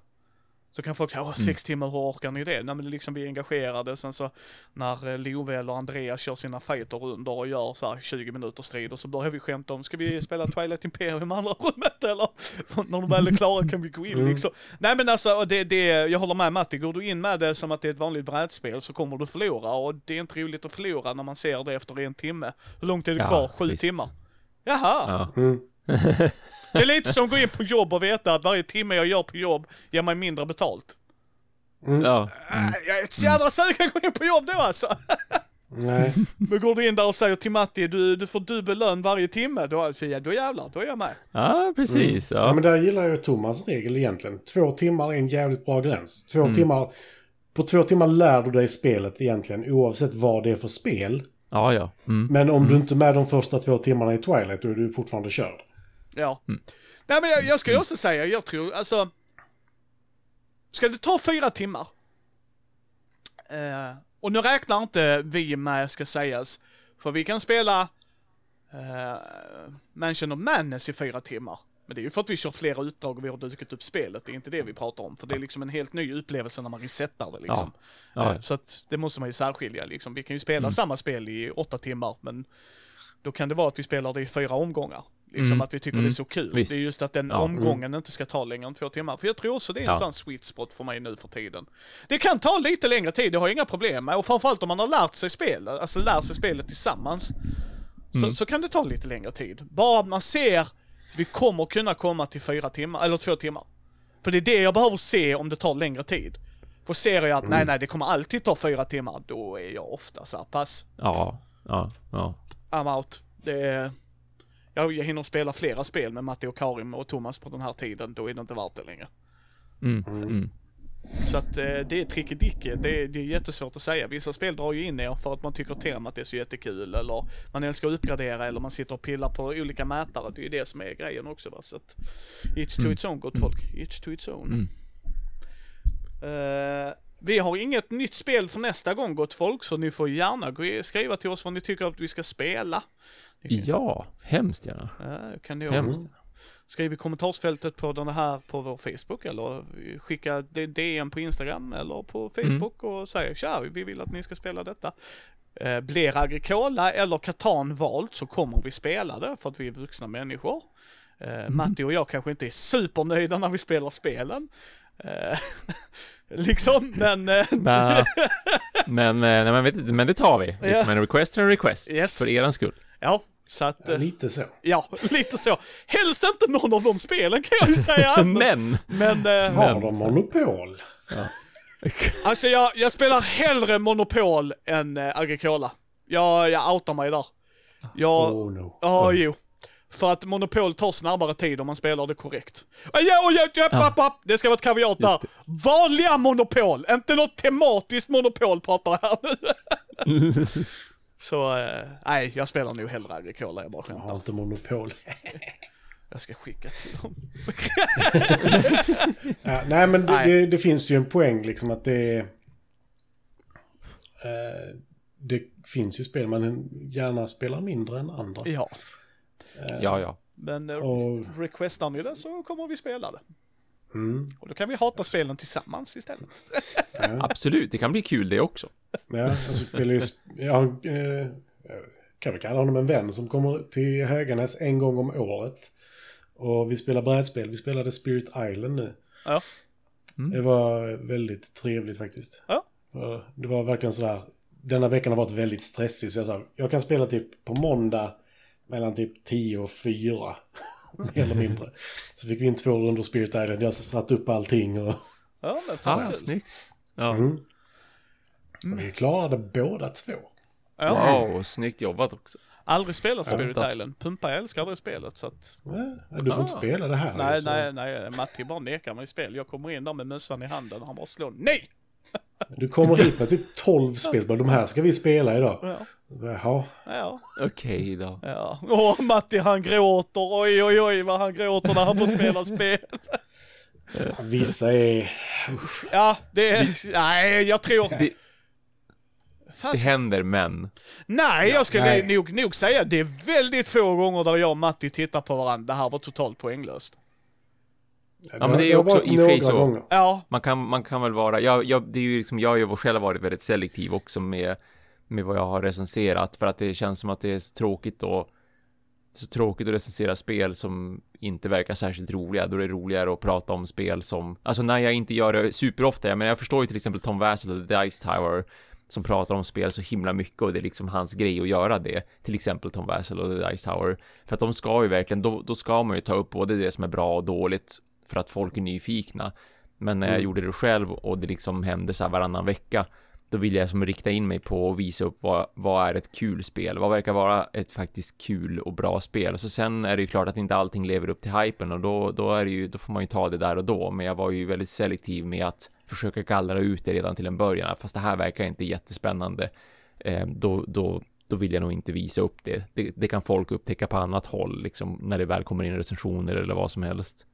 så kan folk säga, åh, sex timmar, hur orkar ni det? Nej men liksom vi är engagerade, sen så när eh, Love eller Andreas kör sina fighter under och gör så här 20 minuter strid och så börjar vi skämta om, ska vi spela Twilight Imperium andra rummet eller? För när de väl är klara kan vi gå in Mm. liksom. Nej men alltså, det, det, jag håller med Matti, går du in med det som att det är ett vanligt brädspel så kommer du förlora och det är inte roligt att förlora när man ser det efter en timme. Hur långt är det Ja, kvar? Sju visst. timmar? Jaha! Ja. Mm. Det är lite som att gå in på jobb och veta att varje timme jag gör på jobb ger mig mindre betalt. Mm. Ja. Äh, Jag är ett så jävla sugen att gå in på jobb då alltså. Nej. Men går du in där och säger till Matti, du, du får dubbel lön varje timme, då, ja, då jävlar, då är jag med. ja, precis. Ja. Ja. men där gillar jag Thomas regel egentligen. Två timmar är en jävligt bra gräns. Två Mm. timmar... På två timmar lär du dig spelet egentligen oavsett vad det är för spel. Ja, ja. Mm. Men om du inte är med de första två timmarna i Twilight då är du fortfarande körd. Ja. Mm. Nej men jag, jag ska ju också säga, jag tror, alltså. Ska det ta fyra timmar? Eh, och nu räknar inte vi med, ska sägas. För vi kan spela eh, Mansion of Madness i fyra timmar. Men det är ju för att vi kör flera utdrag och vi har dukat upp spelet. Det är inte det vi pratar om. För det är liksom en helt ny upplevelse när man resetar det liksom. Ja. Eh, Så att det måste man ju särskilja liksom. Vi kan ju spela samma spel i åtta timmar, men då kan det vara att vi spelar det i fyra omgångar. Liksom Mm, att vi tycker mm, det är så kul. visst. Det är just att den Ja, mm. omgången inte ska ta längre än två timmar. För jag tror också det är en Ja. sån sweet spot för mig nu för tiden. Det kan ta lite längre tid, det har jag inga problem med. Och framförallt om man har lärt sig spel, alltså lär sig spelet tillsammans. Så, Mm. så kan det ta lite längre tid. Bara man ser, vi kommer kunna komma till fyra timmar, eller två timmar. För det är det jag behöver se om det tar längre tid. För ser jag att nej, nej, det kommer alltid ta fyra timmar, då är jag ofta så här, pass, Ja. Ja. Ja. I'm out. Det är, jag, jag hinner spela flera spel med Matti och Karim och Thomas på den här tiden, då är det inte värt det längre. Mm. Mm. Så att eh, det är trickedicke, det, är- det är jättesvårt att säga. Vissa spel drar ju in er för att man tycker temat är så jättekul eller man älskar att uppgradera eller man sitter och pillar på olika mätare. Det är ju det som är grejen också va. Så att each to Mm. its own gott folk, each to its own. Mm. Vi har inget nytt spel för nästa gång gott folk så ni får gärna skriva till oss vad ni tycker att vi ska spela. Ja, hemskt gärna. Ja, kan ni Hemskt. Skriv i kommentarsfältet på den här på vår Facebook eller skicka DM på Instagram eller på Facebook och säg tja, vi vill att ni ska spela detta. Eh, blir Agricola eller Catan valt så kommer vi spela det för att vi är vuxna människor. Eh, Matti och jag kanske inte är supernöjda när vi spelar spelen. Eh, liksom, men... Eh, Nej. Men, eh, nej, men, vet, men det tar vi. Ja. Liksom en request är en request. Yes. För eran skull. ja, Så att, eh, Lite så. ja, lite så. Helst inte någon av de spelen kan jag ju säga. Men! Men, eh, Har de monopol? alltså jag, jag spelar hellre Monopol än äh, Agricola. Jag, jag outar mig där. Jag, Oh no. Ja, jo. För att Monopol tar snabbare tid om man spelar det korrekt. Ja. Det ska vara ett kaviat där. Vanliga Monopol, inte något tematiskt Monopol pratar jag här nu. Så, eh, nej, jag spelar nog hellre Agricola, jag bara Jag har skämtar. inte monopol. Jag ska skicka till dem. Ja, nej, men det, Nej. Det, det finns ju en poäng liksom att det är... Eh, det finns ju spel man gärna spelar mindre än andra. Ja, Ja, ja. men eh, Och- requestar ni det så kommer vi spela det. Mm, Och då kan vi hata spelen tillsammans istället. ja. Absolut, det kan bli kul det också. Ja, alltså spelar ju... Eh, jag kan väl kalla honom en vän som kommer till Höganäs en gång om året. Och vi spelar brädspel. Vi spelade Spirit Island nu. Ja. Mm. Det var väldigt trevligt faktiskt. Ja. Det var verkligen sådär. Denna veckan har varit väldigt stressig så jag sa jag kan spela typ på måndag mellan typ 10 och 4. Mer eller mindre. Så fick vi in två rundor Spirit Island. Jag satte upp allting och... Ja, men fan Ah, snyggt. Ja. Mm. Vi klarade båda två. Ja. Wow, snyggt jobbat också. Aldrig spelat Spirit Ja. Island. Pumpa älskar det spelet så att... Ja, du får inte Ah. spela det här. Nej, så- nej, nej. Matti bara nekar mig spel. Jag kommer in där med mössan i handen och han bara slår nej! Du kommer hit med typ 12 spel. bara, De här ska vi spela idag. Ja, Jaha. ja. Okej då. ja. Åh, Matti han gråter. Oj, oj, oj vad han gråter när han får spela spel. Vissa är... Ja, det är... Nej, jag tror... Det, det Fast, händer men. nej, jag skulle nej. nog, nog säga det är väldigt få gånger där jag och Matti tittar på varandra. Det här var totalt poänglöst. Ja, men det är också i och för sig så. gånger. Ja, Man kan, man kan väl vara, jag, jag, det är ju liksom, jag har själv varit väldigt selektiv också med, med vad jag har recenserat för att det känns som att det är så tråkigt och så tråkigt att recensera spel som inte verkar särskilt roliga. Då är det roligare att prata om spel som, alltså när jag inte gör det superofta, jag menar jag förstår ju till exempel Tom Vassell och The Dice Tower som pratar om spel så himla mycket och det är liksom hans grej att göra det. Till exempel Tom Vassell och The Dice Tower. För att de ska ju verkligen, då, då ska man ju ta upp både det som är bra och dåligt för att folk är nyfikna. Men när jag Mm. gjorde det själv och det liksom hände så här varannan vecka då vill jag som rikta in mig på och visa upp vad, vad är ett kul spel? Vad verkar vara ett faktiskt kul och bra spel? Så sen är det ju klart att inte allting lever upp till hypen och då, då är det ju, då får man ju ta det där och då. Men jag var ju väldigt selektiv med att försöka gallra ut det redan till en början. Fast det här verkar inte jättespännande. Eh, då, då, då vill jag nog inte visa upp det. det. Det kan folk upptäcka på annat håll, liksom när det väl kommer in recensioner eller vad som helst.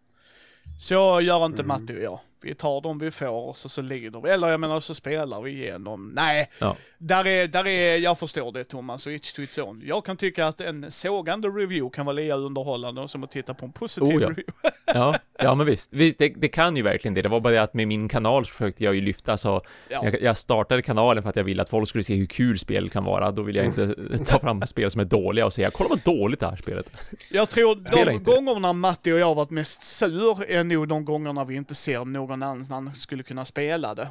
Så gör inte Mm. Matti och jag. Vi tar dem vi får och så, så lider vi. Eller jag menar så spelar vi igenom. Nej, Ja. där är, där är, jag förstår det Thomas och it's to its own. Jag kan tycka att en sågande review kan vara lika underhållande som att titta på en positiv Oh, ja. review. Ja, ja men visst. visst det, det kan ju verkligen det. Det var bara det att med min kanal så försökte jag ju lyfta så Ja. jag, jag startade kanalen för att jag ville att folk skulle se hur kul spel kan vara. Då vill jag inte ta fram spel som är dåliga och säga kolla vad dåligt det här spelet. Jag tror de gångerna Matti och jag varit mest sur är nog de gångerna vi inte ser någon annan skulle kunna spela det.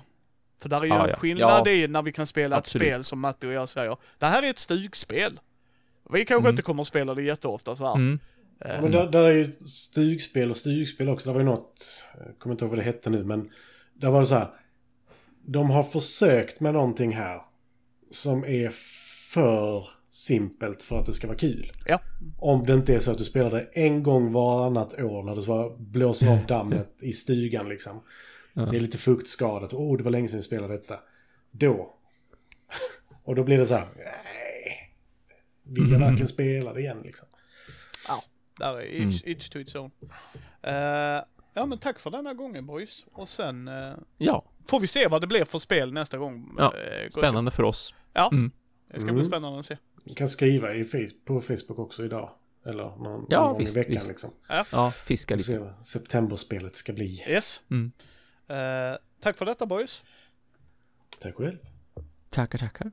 För där är ju Ja, en ja. skillnad Ja. i när vi kan spela Absolut. ett spel som Matti och jag säger. Det här är ett stugspel. Vi kanske Mm. inte kommer att spela det jätteofta så här. Mm. Eh, Ja, men där, där är ju stugspel och stugspel också. Det var ju något, jag kommer inte ihåg vad det hette nu, men där var det så här. De har försökt med någonting här som är för simpelt för att det ska vara kul. Ja. Om det inte är så att du spelar det en gång varannat år när det blåser av dammet i stugan liksom. Ja. Det är lite fuktskadat. Åh, oh, det var länge sedan vi spelade detta. Då. Och då blir det så här. Nej. Vill jag verkligen spela det igen liksom? Ja, där är Mm. each, each to its own. Eh, ja men tack för denna gången boys. Och sen eh, Ja, får vi se vad det blir för spel nästa gång. Ja, eh, spännande för oss. Ja, Mm. det ska Mm. bli spännande att se. Du kan skriva i på Facebook också idag. Eller någon, Ja, någon gång visst, i veckan visst. liksom. Ja, fiska lite. se vad septemberspelet ska bli. Yes. Mm. Eh, tack för detta boys. Tack själv. Tackar, tackar.